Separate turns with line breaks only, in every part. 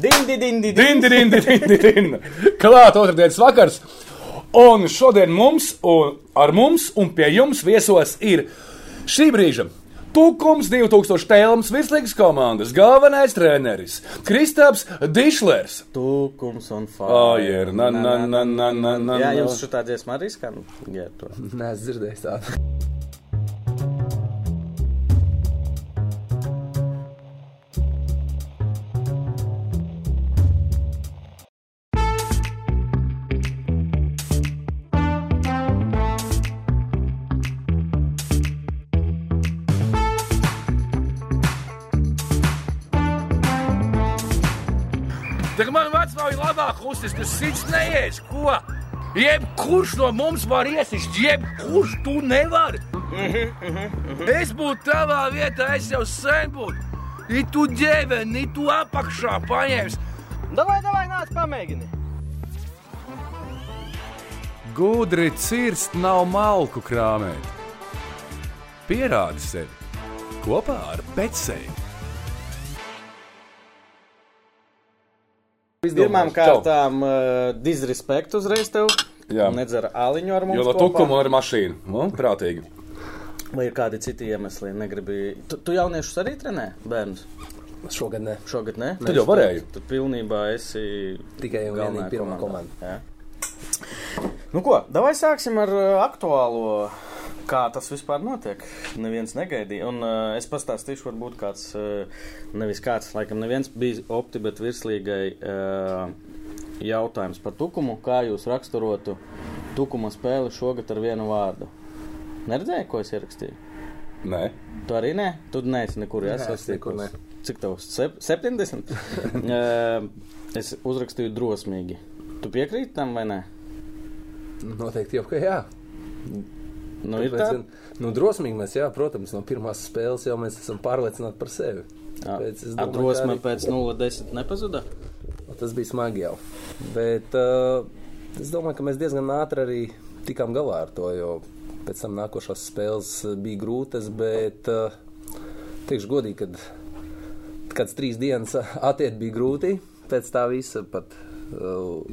Dindi, dindi,
Dindi, dindi, dindi, dindi. Klāt otrdienas vakars. Un šodien mums, un ar mums un pie jums viesos ir šī brīža. Tukums 2000 tēlums virslīgas komandas galvenais treneris Kristaps Dišlers.
Tukums un
Fire. Na, na, na, na, na, na,
Jā, jums šī tā dziesma arī skan. Jā, to.
Nē, es dzirdēju tādu.
Ka sits neies. Ko? Jebkurš no mums var iesist, jebkurš tu nevari. Es būtu tavā vietā, es jau sen būtu. I tu ģēveni, i tu apakšā paņēmis.
Davai, davai, nāc, pamēģini.
Gudri cirst nav malku krāmēt. Pierādi sevi kopā ar Betsēju.
Pirmām kārtām, uh, disrespekt uzreiz tev.
Jā.
Nedzer aliņu ar mums.
Jo tukuma ir mašīna. Nu, prātīgi.
Vai ir kādi citi iemesli? Negribi... Tu, tu jauniešus arī trenē, bērnus?
Šogad ne.
Šogad ne?
Tad jau varēju.
Tu pilnībā esi
Tikai un vienīgi pirmā komanda.
Jā. Nu ko, davai sāksim ar uh, aktuālo. Kā tas vispār notiek? Neviens negaidīja. Un uh, es pastāstīšu, varbūt kāds, uh, nevis kāds, laikam, neviens bija opti, bet virslīgai uh, jautājums par tukumu. Kā jūs raksturotu tukuma spēli šogad ar vienu vārdu? Neredzēji, ko es ierakstīju?
Nē,
Tu arī nē, tu neesi nekur
ne.
Cik tavs? Sep 70? uh, es uzrakstīju drosmīgi. Tu piekrīti tam vai nē?
Noteikti jau, ka jā.
Nu, ir
Tāpēc,
tā.
gan, nu, drosmīgi mēs, jā, protams, no pirmās spēles jau mēs esam pārliecināti par sevi. Tāpēc es domāju, ka arī-
pēc 0,10 nepazuda.
Tas bija smagi jau. Bet uh, es domāju, ka mēs diezgan ātri arī tikām galā ar to, jo pēc tam nākošās spēles uh, bija grūtas, bet uh, teikšu godīgi, kad kāds trīs dienas atiet bija grūti, pēc tā visa pat uh,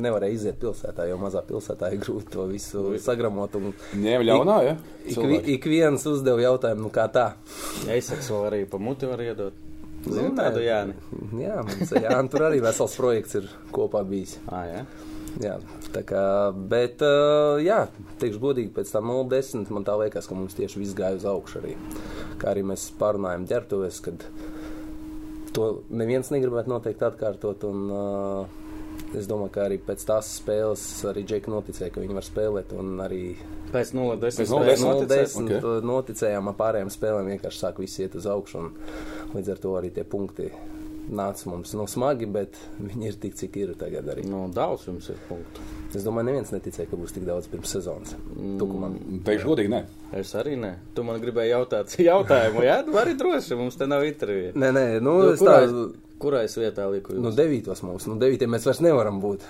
nevarēja iziet pilsētā, jo mazā pilsētā ir grūti to visu sagramot. Un
ņēma ļaunā, ja?
ik,
Cilvēki.
ik viens uzdeva jautājumu, nu kā tā.
Ja izsaks vēl arī pa muti var iedot.
Nu,
Zini tādu Jāni?
Jā, mums jā, tur arī vesels projekts ir kopā bijis.
Ā, jā.
Jā, tā kā, bet, uh, jā, teikšu godīgi, pēc tam 0,10 man tā liekas, ka mums tieši viss gāja uz augšu arī. Kā arī mēs pārunājam ģērbtuves, kad to neviens negribētu noteikti atkārtot. Un, uh, es domāju, ka arī pēc tās spēles arī Džeka noticēja, ka viņi var spēlēt. Un arī
Pēc 0,10
Pēc
spēles
0,10
noticēs.
0,10
ok.
okay. noticējām ar pārējām spēlēm, vienkārši sāk visi iet uz augšu. un Līdz ar to arī tie punkti nāca mums no smagi, bet viņi ir tik, cik ir tagad arī.
Nu, daudz jums ir punktu.
Es domāju, neviens neticēja, ka būs tik daudz pirms sezonas. Tukumam.
Teikšu godīgi, nē.
Es arī nē. Tu man gribēji jautāt jautājumu, jā? Tu vari droši, mums te nav intervija.
Nē, nē, nu,
Nu,
es
kurā,
tā,
kurā es vietā liku
nu,
jūs?
devītos mums, nu, devītiem mēs vairs nevaram būt.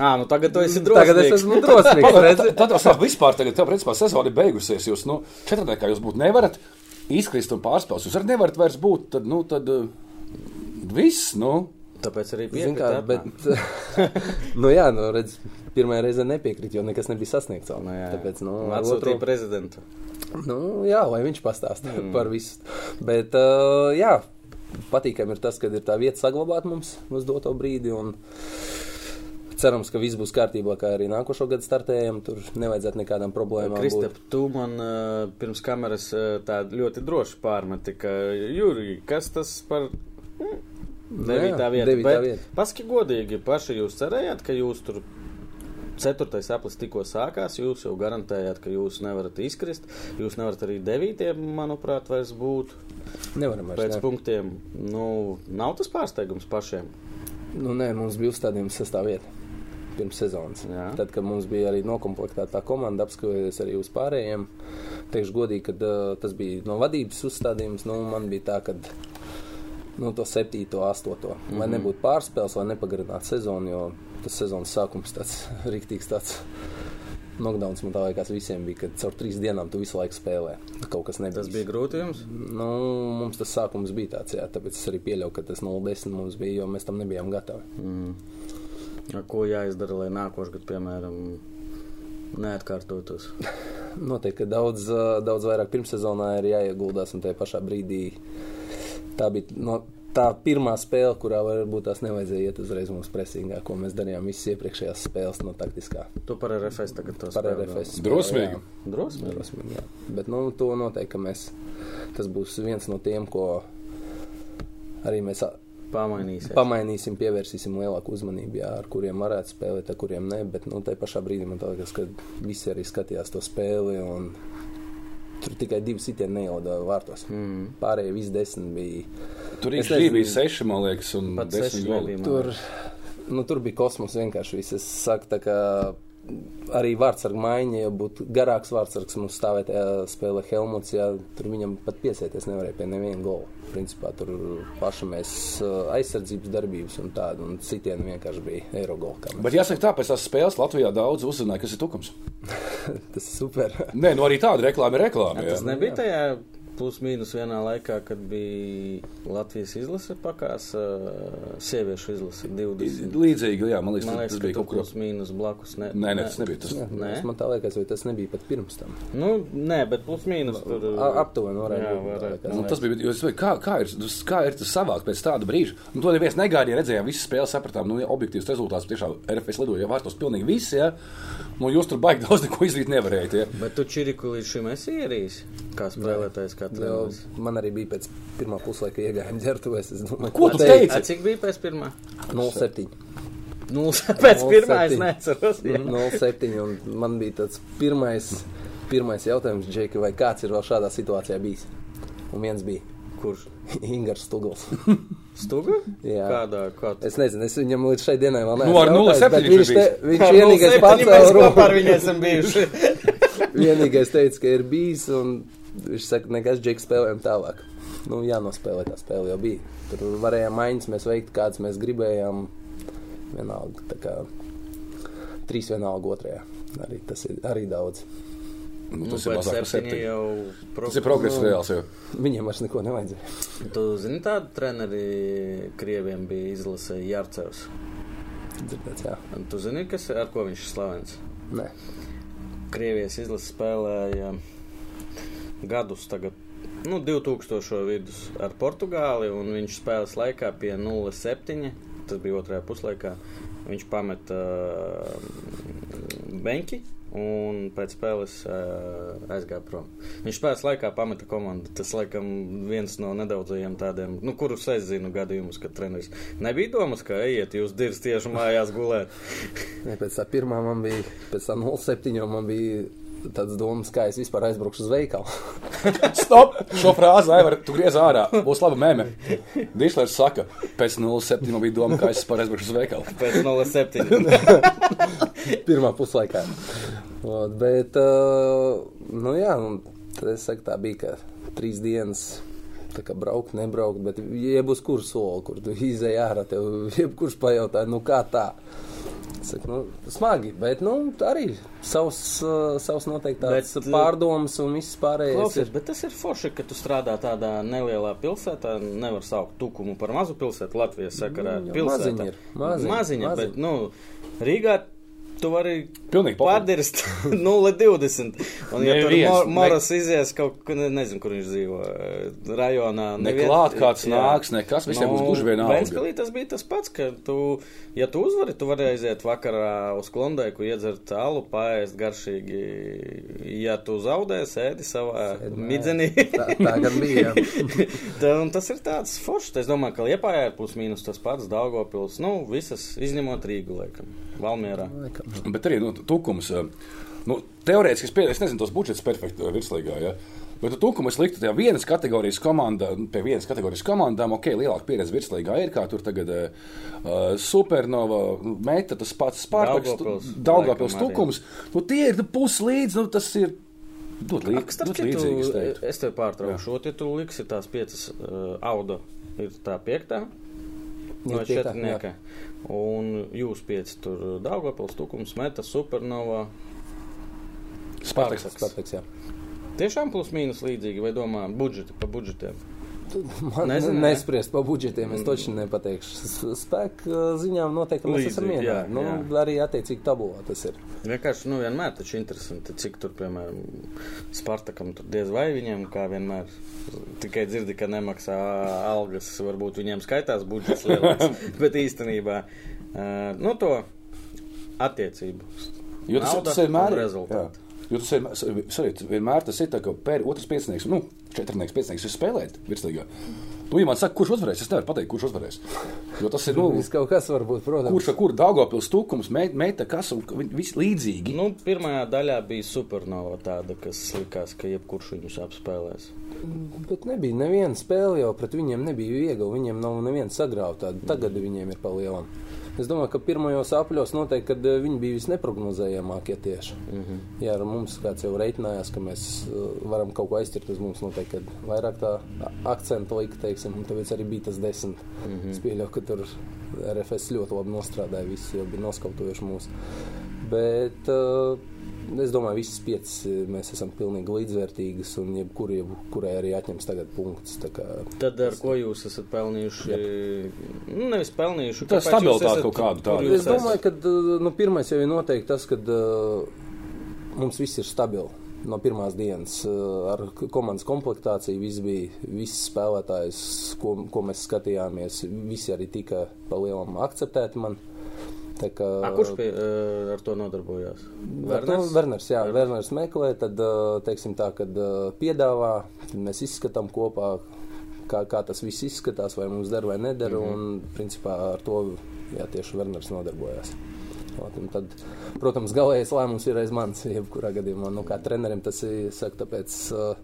Ā, nu tagad tu esi drosmīgs.
Tagad es esmu drosmīgs. redzi?
Tad, tad tas vispār, tagad, tā principā sezona ir beigusies. Jūs, nu, četrniekā jūs būt nevarat izkrist un pārspēlēt. Jūs arī nevarat vairs būt, tad, nu, tad uh, viss, nu.
Tāpēc arī
Zin kā,
piekrīt.
bet, nu jā, nu, redz, pirmajā reizē nepiekrīt, jo nekas nebija sasniegts vēl.
Nu, jā.
Tāpēc, nu, ar
Atsūtīja
otro-
prezidentu.
Nu, jā, lai viņš pastāsta mm. par visu. Bet, uh, jā, patīkami ir tas, ka ir tā vieta saglabāta mums uz doto brīdi. Un cerams, ka viss būs kārtībā, kā arī nākošo gadu startējam. Tur nevajadzētu nekādām problēmām.
Kristap,
būt.
tu man pirms kameras tā ļoti droši pārmeti, ka Jurija, kas tas par mm, devītā
jā,
vieta?
devītā vieta.
Paski godīgi, paši jūs cerējāt, ka jūs tur ceturtais aplis tikko sākās, jūs jau garantējāt, ka jūs nevarat izkrist. Jūs nevarat arī devītiem, manuprāt, vairs būt
Nevaram vairs.
pēc
ne.
punktiem. Nu, nav tas pārsteigums pašiem.
Nu, nē, mums bija uzstādījums sastāvvieta pirms sezonas.
Jā.
Tad, kad mums bija arī noklāpta tā komanda, apskatoties arī uz pārējiem, teikšu godīgi, ka uh, tas bija no vadības uzstādījums. Nu, man bija tā, ka nu, to septīto, astoto, mm -hmm. lai nebūtu pārspēles, lai nepagarinātu sezonu, jo tas sezonas sākums tāds rīktīgs tāds. Knockdowns man tā liekas visiem bija, ka caur trīs dienām tu visu laiku spēlē. Kaut kas nebija.
Tas bija grūti jums.
Nu, mums tas sākums bija tāds, jā, tāpēc es arī pieļauju, ka tas 0-10 mums bija, jo mēs tam nebijām gatavi.
Ar Ko jāizdara, lai nākošais gads, piemēram, neatkārtotos?
Noteikti, ka daudz, daudz vairāk pirmssezonā ir jāieguldās, un tajā pašā brīdī tā bija no, tā pirmā spēle, kurā varbūt tās nevajadzēja iet uzreiz mums presīgā, ko mēs darījām visas iepriekšējās spēles no taktiskā.
Tu par RFS tagad to
Par RFS.
vēl.
Drosmīgi.
Jā.
Drosmīgi.
Drosmīgi, jā. Bet nu, to noteikti, ka mēs, tas būs viens no tiem, ko arī mēs ā,
Pamainīsies.
pamainīsim, pievērsīsim lielāku uzmanību, jā, ar kuriem varētu spēlēt, ar kuriem ne. Bet nu, tajā pašā brīdī man liekas, ka visi arī skatījās to spēli. un Tur tikai divi sitieni neielida vārtos. Mm. Pārējie visi desmit bija.
Tur
Es
īstenībā
nezinu.
bija seši, man liekas, un
Pat
desmit goli.
Tur, nu, tur bija kosmos vienkārši. Viss. Es saku, tā kā arī vārdsarga maiņa, ja būtu garāks vārdsargs, mums stāvēja spēlē Helmuts, ja tur viņam pat piesieties nevarēja pie neviena gola. Principā tur paši mēs aizsardzības darbības un tādu, un citieni vienkārši bija Eirogola.
Bet jāsaka, tā pēc tās spēles Latvijā daudz uzzināja, kas ir tukums.
Tas ir super.
Nē, nu arī tāda reklāma ir reklāma.
Tas
jā.
nebija tajā plus-mínus vienā laikā, kad bija Latvijas izlase pakās, uh, sieviešu izlase 20.
Līdzīgi, jā, man liekas,
Man
tas
liekas, ka
bija kaut kur.
plus-mínus blakus. Ne,
Nē, nē, tas nebija tas.
Nē?
tas man tā liekas, vai tas nebija pat pirms tam.
Nu, nē, bet plus-mínus tur.
Aptuveni varētu
Jā,
būt.
Nu, tas bija, jo es domāju, kā, kā, ir, kā ir tas savākt pēc tāda brīža. Nu, to neviens negaidīja, redzējām, visas spēles sapratām, nu, ja objektīvs rezultāts tiešām RFS lidoja vārtos pilnīgi visi, ja? Nu, jūs tur baigi daudz neko izdarīt nevarējāt, ja?
Bet tu čiriku līdz šim esi ierījis, kā spēlētājs, kā
Jo
treneris.
man arī bija pēc pirmā puslaika iegājuma ģērbtuvēs. Es domāju,
Ko tu teici?
A, cik bija pēc pirmā?
0,7.
Nu, pēc pirmā es
0,7.
neatceros. jā.
0,7. un Man bija tāds pirmais, pirmais jautājums, Džeki, vai kāds ir vēl šādā situācijā bijis? Un viens bija
Kurš?
Ingūns Stugls.
Stuga?
Jā.
Kādā? Kādā?
Es nezinu, es viņam līdz šai dienai vēl
Nu, ar
neesmu jautājis,
0,7
bet
viņš
te, viņš vienīgais pats
ar viņu esam bijuši.
Vienīgais teica, ka ir bijis, un viņš saka, nekas, Džeki, spēlējam tālāk. Nu, jānospēlē tā spēle jau bija. Tur varējām maiņas, mēs veikt, kādas mēs gribējām. Vienalga, tā kā trīs vienalga otrajā. Arī tas ir arī daudz.
Nu,
Nu,
tas ir
pēc
mazāk
septiņi jau
Tas ir progress reāls, jo.
Viņiem vairs neko nevajadzēja.
Tu zini, tādu treneri Krieviem bija izlase Jārcevs.
Dzirdēts, jā.
Tu zini, kas, ar ko viņš ir slavens?
Nē.
Krievijas izlase spēlēja gadus tagad. Nu, 2000. vidus ar Portugāli, un viņš spēles laikā pie 0,7. Tas bija otrajā puslaikā. Viņš pameta uh, beņķi un pēc spēles uh, aizgāja prom. Viņš spēles laikā pameta komandu. Tas, laikam, viens no nedaudzajiem tādiem, nu, kurus es zinu gadījumus, kad treneris nebija domas, ka ejiet, jūs divas tieši mājās gulēt.
Nē, pēc tā pirmā man bija, pēc tā 07. man bija tāds domas, kā es vispār aizbraukšu uz veikalu.
Stop! Šo frāzi, tu griez ārā. Būs laba mēmē. Dišlers saka, pēc 07. man bija doma, ka es par aizbraukšu uz veikalu.
Pēc 0,7.
Pirmā puslaikā. Ot, bet, uh, nu jā, un tad es saku, tā bija, ka trīs dienas. Tā kā braukt, nebraukt, bet jebkurš kur soli, kur tu izēji ārā, tev jebkurš pajautā, nu kā tā. Es Saku, nu, smagi, bet nu, arī savs, uh, savs noteikti tāds
Bet, uh,
pārdomas un viss pārējais.
Klausies, bet tas ir forši, ka tu strādā tādā nelielā pilsētā. Nevar saukt tukumu par mazu pilsētu Latvijas sakarā.
Mm,
Pilsēta.
maziņa ir, maziņa,
maziņa,
maziņa.
bet, nu, Rīgā tu vari padirst 0,20. Un, ja tur
Neviens,
Mor-
ne-
Moras izies kaut kur, ne, nezinu, kur viņš dzīvo, eh, rajonā.
Neklāt kāds
jā.
nāks, nekas, visiem būs gluži vienalga.
Ventspilī tas bija tas pats, ka tu, ja tu uzvari, tu vari aiziet vakarā uz klondēku, iedzert alu, paēst garšīgi. Ja tu zaudē, sēdi savā midzenī.
Tā, tā gan bija.
Tā, un tas ir tāds foršs. Es domāju, ka Liepājā ir plus mīnus tas pats Daugopils. Nu, visas izņemot Rīgu, laikam, Valmierā.
Laikam.
Bet arī nu, tukums. eh, Nu, teorētiski es, pie, es nezinu, tos budžets perfekti eh, virslīgā. Ja? Bet tukumu es liktu tajā vienas kategorijas komandā, pie vienas kategorijas komandām, ok, lielāka pieredze virslīgā ir, kā tur tagad uh, Supernova, Meta, tas pats Spārtaks,
Daugavpils,
tukums. Nu, tie ir puslīdz, nu, tas ir.
Starp
dod
citu,
līdzīgi, es
es tev pārtraukšu. Ja tu liksi tās piecas uh, auda, ir tā piektā. No
piektā,
četrnieka. Un jūs pieci tur Daugavpils, Tukums, Meta, Supernova.
Spartaks.
Spartaks, jā.
Tiešām plus mīnus līdzīgi, vai domā budžeti pa budžetiem?
Man
Nezinu,
Nezinu,
ne?
nespriest par budžetiem, es točni nepateikšu. S- Spēka ziņām noteikti mēs esam
Līdzīgi,
vienā.
jā,
Nu,
jā.
arī attiecīgi tabulā tas ir.
Vienkārši, nu, vienmēr taču interesanti, cik tur, piemēram, Spartakam tur diez vai viņiem, kā vienmēr, tikai dzirdi, ka nemaksā algas, varbūt viņiem skaitās budžets lielāks, bet īstenībā, uh, nu, to attiecību.
Jo tas, vienmēr ir
rezultāti.
jā. Jo tas vienmēr, sorry, vienmēr tas ir tā, ka pēr, otrs piecinieks, nu, četrnieks piecinieks ir spēlēt virslīgā. Nu, ja man saka, kurš uzvarēs, es nevaru pateikt, kurš uzvarēs. Jo tas ir, nu,
Viss kaut kas var būt, protams.
kurš ar kuru Daugavpils tukums, me- meita, kas un viņi visi līdzīgi.
Nu, pirmajā daļā bija supernova tāda, kas likās, ka jebkurš viņus apspēlēs.
Bet nebija neviena spēle jau pret viņiem nebija viegli. Viņiem nav neviena sagrauta. Tagad viņiem ir pa lielam. Es domāju, ka pirmajos apļos noteikti, kad eh, viņi bija visneprognozējamākie tieši. Mm -hmm. Jā, ar mums kāds jau reiķinājās, ka mēs eh, varam kaut ko aizķert uz mums. Noteikti, kad vairāk tā akcentu lika, teiksim, un tāpēc arī bija tas desmit. Mm -hmm. Es pieļauju, ka tur RFS ļoti labi nostrādāja, visi jau bija noskautojuši mūs. Bet uh, es domāju, ka visas piecas eh, mēs esam pilnīgi līdzvērtīgas, un jebkur, jebkurai arī atņems tagad kā
Tad ar ko jūs esat pelnījuši? Nu, nevis pelnījuši.
Stabilitāte
esat-
kaut kādu tādu.
Es domāju,
esat?
ka nu, pirmais jau ir noteikti tas, ka uh, mums viss ir stabili. No pirmās dienas ar komandas komplektāciju viss bija, viss spēlētājs, ko, ko mēs skatījāmies, visi arī tika pa lielam akceptēti man. Kā,
A, kurš pie, uh, ar to nodarbojās?
Ar to Werners, jā, Werners meklē, tad, uh, teiksim tā, kad uh, piedāvā, tad mēs izskatām kopā, kā, kā tas viss izskatās, vai mums der vai neder, mm -hmm. un principā ar to, jā, tieši Werners nodarbojās. Tad, protams, galējais lēmums ir aiz manis, jebkurā gadījumā, nu, kā trenerim tas ir, saka, tāpēc uh,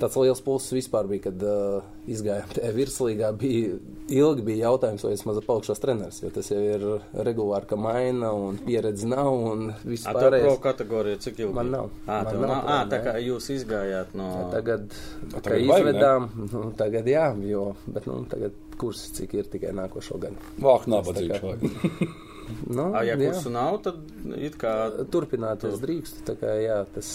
tāds liels pulss vispār bija, kad uh, izgājām tajā virslīgā. Bija, ilgi bija jautājums, vai es mazliet palikšos treneris, jo tas jau ir regulāri, ka maina un pieredze nav un viss
A, tev pro kategorija, cik ilgi?
Man nav.
Ā,
Man nav
nav. Ā,
pro,
tā kā jūs izgājāt no.
Tagad,
tagad
kad
vajag, ne?
izvedām, nu, tagad jā, jo, bet nu, tagad kurs cik ir tikai nākošo gadu.
Vāk,
tā
vajag.
Nu,
A, ja
jā.
kursu nav, tad it kā.
Turpināt es drīkstu, tā kā jā, tas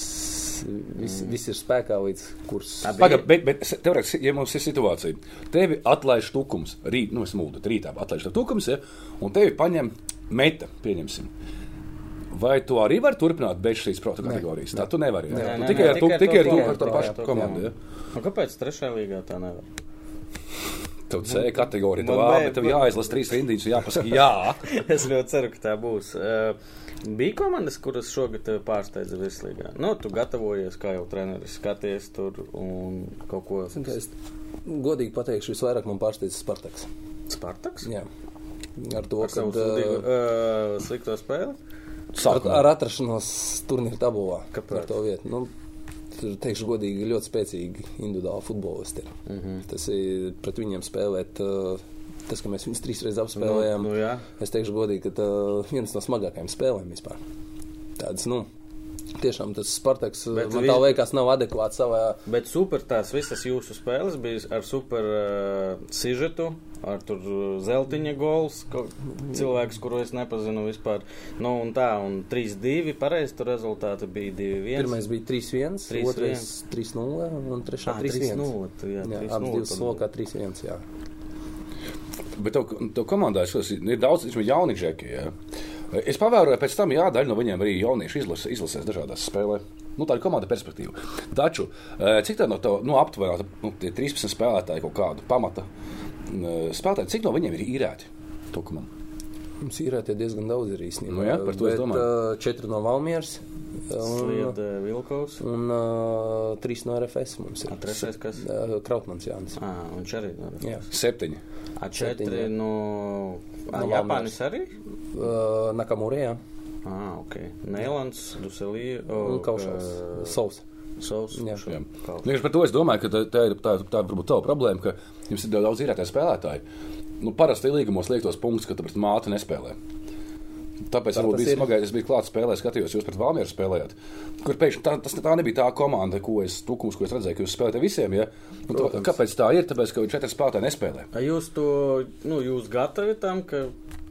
viss, viss ir spēkā līdz kursam.
Pagaid, bet, bet teorētiski, ja mums ir situācija, tevi atlaiž tukums, rīt, nu, es mūdu, rītā atlaiž tukums, ja, un tevi paņem meta, pieņemsim. Vai tu arī vari turpināt bez šīs kategorijas? Tā tu nevari.
Nē,
Ja?
nē,
Tu tikai
nē,
ar to,
tikai
ar
to
ar to pašu komandu. Ja?
Nu, kāpēc trešajā līgā tā nevar?
Tev C kategorija, tev A, bet tev jāizlasa trīs rindiņas, un jāpasaka jā.
es ļoti ceru, ka tā būs. Uh, bija komandas, kuras šogad tevi pārsteidza virslīgā. Nu, tu gatavojies, kā jau treneris, skaties tur un kaut ko.
Es godīgi pateikšu, visvairāk man pārsteidz Spartaks.
Spartaks?
Jā. Ar to,
Ar
ka
uh, slikto spēli?
ar,
Sākumā.
ar atrašanos turnīra tabulā.
Kāpēc?
Ar to vietu. Nu, tur, teikšu godīgi, ļoti spēcīgi individuāli futbolisti ir. Mm. -hmm. Tas ir pret viņiem spēlēt. Uh, Tas, ka mēs viņus trīs reizes apspēlējām,
Nu, nu, jā.
es teikšu godīgi, ka tā viens no smagākajiem spēlēm vispār. Tādas, nu, tiešām tas Spartaks,
Bet
man tā liekas, nav adekvāts savā
Bet super tās visas jūsu spēles bija ar super uh, sižetu, ar tur uh, zeltiņa gols, cilvēks, kuru es nepazinu vispār. Nu, un tā, un 3-2, pareizi tur rezultāti bija 2-1.
Pirmais bija 3-1,
3-1.
otrais 3-0 un trešā
Ah,
3-1.
3-0, tu, jā,
Jā,
3-0
abas divas
tad
slokā 3-1. Jā.
Bet tev, tev komandā šos ir daudz ir jauni džeki. Ja? Es pavēroju, pēc tam jā, daļa no viņiem arī jaunieši izlasa, izlasēs dažādās spēlēs. Nu, tā ir komanda perspektīva. Taču, eh, cik tā no tā, nu, aptuveni nu, tie 13 spēlētāji kaut kādu pamata eh, spēlētāji, cik no viņiem ir īrēti? To komandu.
Mums ir tie diezgan daudz ir īstenībā.
Nu jā, par to es
Bet,
domāju.
ā, Četri no Valmieras un,
Slied uh, Vilkovs.
un uh, trīs no RFS mums ir.
A, trešais kas?
Ā, Krautmans Jānis.
Ah, viņš arī ir.
Jā.
Septiņi.
A,
Septiņi,
četri
jā.
no. A,
No
Japānis arī?
Uh, Nakamurē, jā.
Ah, ok. Nēlands, Duselī.
Un Kaušals. Savs.
Savs.
Jā.
Jā. Par to es domāju, ka tā, tā ir tā, tā varbūt tā problēma, ka jums ir daudz īrētāju spēlētāju. Nu, parasti līgumos liek tos punktus, ka tu pret māti nespēlē. Tāpēc
Tā
varbūt
tas
bija
ir.
smagāk. Es biju klāts spēlē, skatījos, jūs pret Valmieru spēlējāt. Kur pēkšņi tā, tas, tā nebija tā komanda, ko es, tukums, ko es redzēju, ka jūs spēlējat visiem. Ja? Un, to,
Protams.
kāpēc tā ir? Tāpēc, ka četri spēlētāji nespēlē.
A jūs to, nu, jūs gatavi tam, ka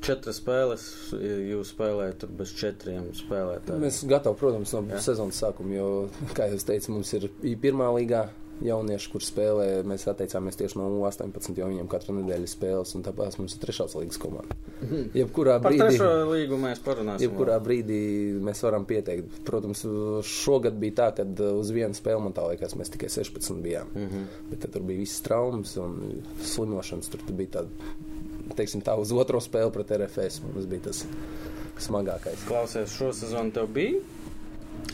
četras spēles, jūs spēlējat bez četriem spēlētājiem.
Mēs gatavi, protams, no
Jā.
sezonas sākuma, jo, kā jau teicu, mums ir i pirmā līgā jaunieši, kur spēlē. Mēs atteicāmies tieši no U18, jo viņiem katru nedēļu spēles, un tāpēc mums ir trešās līgas komanda. Jebkurā
Par
brīdī.
līgu mēs parunāsim.
Jebkurā brīdī mēs varam pieteikt. Protams, šogad bija tā, ka uz vienu spēli man tā liekas, mēs tikai 16 bijām. Mm
Mhm.
-hmm. Bet tur bija visas traumas un slimošanas. Tur bija tāda, teiksim, tā uz otro spēli pret RFS. Mums bija tas smagākais.
Klausies, šo sezonu tev bija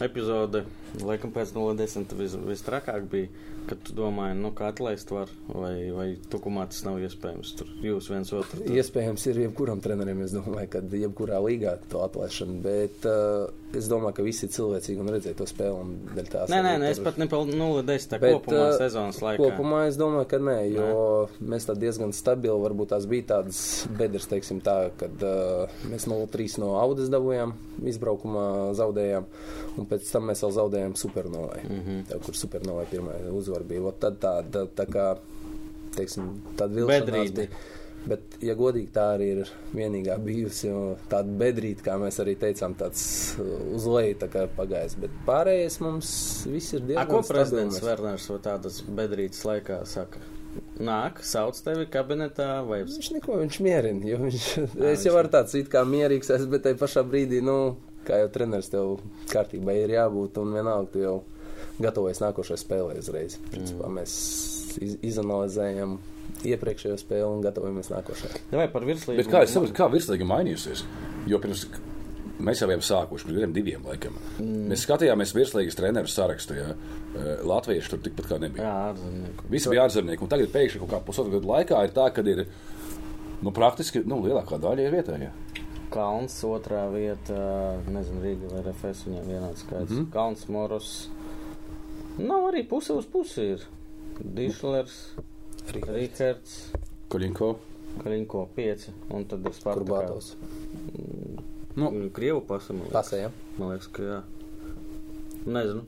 epizode, laikam pēc 010 vis, vistrakāk bija, kad tu domāji, nu kā atlaist var, vai, vai tukumā tas nav iespējams. Tur jūs viens otru. Tur.
Iespējams, ir jebkuram trenerim, es domāju, ka jebkurā līgā to atlaišana. Bet uh, es domāju, ka visi ir cilvēcīgi un redzēja to spēli.
Nē, nē, nē, es
tur-
pat ne par 010 tā
Bet,
kopumā sezonas laikā.
Kopumā es domāju, ka nē, jo nē. mēs tā diezgan stabili, varbūt tās bija tādas bedres, teiksim tā, kad uh, mēs 0-3 no Audas dabūjām, izbraukumā zaudējām, un pēc tam mēs vēl zaudējām Supernovai, mm. -hmm. kur Supernovai pirmā uzvara bija. Tad tā, tā, tā kā, teiksim, tāda vilšanās
Bedrīte.
bija. Bet, ja godīgi, tā arī ir vienīgā bijusi. Tāda bedrīte, kā mēs arī teicām, tāds uh, uz leju tā pagājis. Bet pārējais mums viss ir
A,
diezgan
ko
stabili.
prezidents
Mēs-
Werners vai tādas bedrītas laikā saka? Nāk, sauc tevi kabinetā vai
Viņš neko, viņš mierina. Viņš, es
viņš
jau varu tāds it kā mierīgs, esmu, bet tajā pašā brīdī, nu, kā jau treneris tev kārtībā ir jābūt, un vienalga tu jau gatavojies nākošajai spēlē uzreiz. Principā
Mm.
mēs iz, izanalizējam iepriekšējo spēli un gatavojamies nākošajai.
vai par virslīgu?
Bet kā es saprotu, kā virslīga mainījusies? Jo pirms mēs jau bijām sākuši, pirms diviem, diviem laikam. Mm. Mēs skatījāmies virslīgas treneru sarakstu. Ja? Eh, Latvieši tur tikpat kā nebija.
Jā, ārzemnieku.
Visi bija ārzemnieki. Un tagad pēkšņi kaut kā pusotru gadu laikā ir tā, ka ir nu, praktiski nu, lielākā daļa ir vietējā.
Kalns otrā vieta, nezinu, Rīga vai RFS viņam vienāds skaits. Mm. Kalns, Moros. Nav arī puse uz pusi ir. Dišlers, Rihards,
Koļinko.
Kalinko 5 un tad ir Spartakā.
Kurbātos.
Nu, Krievu pasaulē.
Pasē, ja?
Man liekas, ka jā. Nezinu,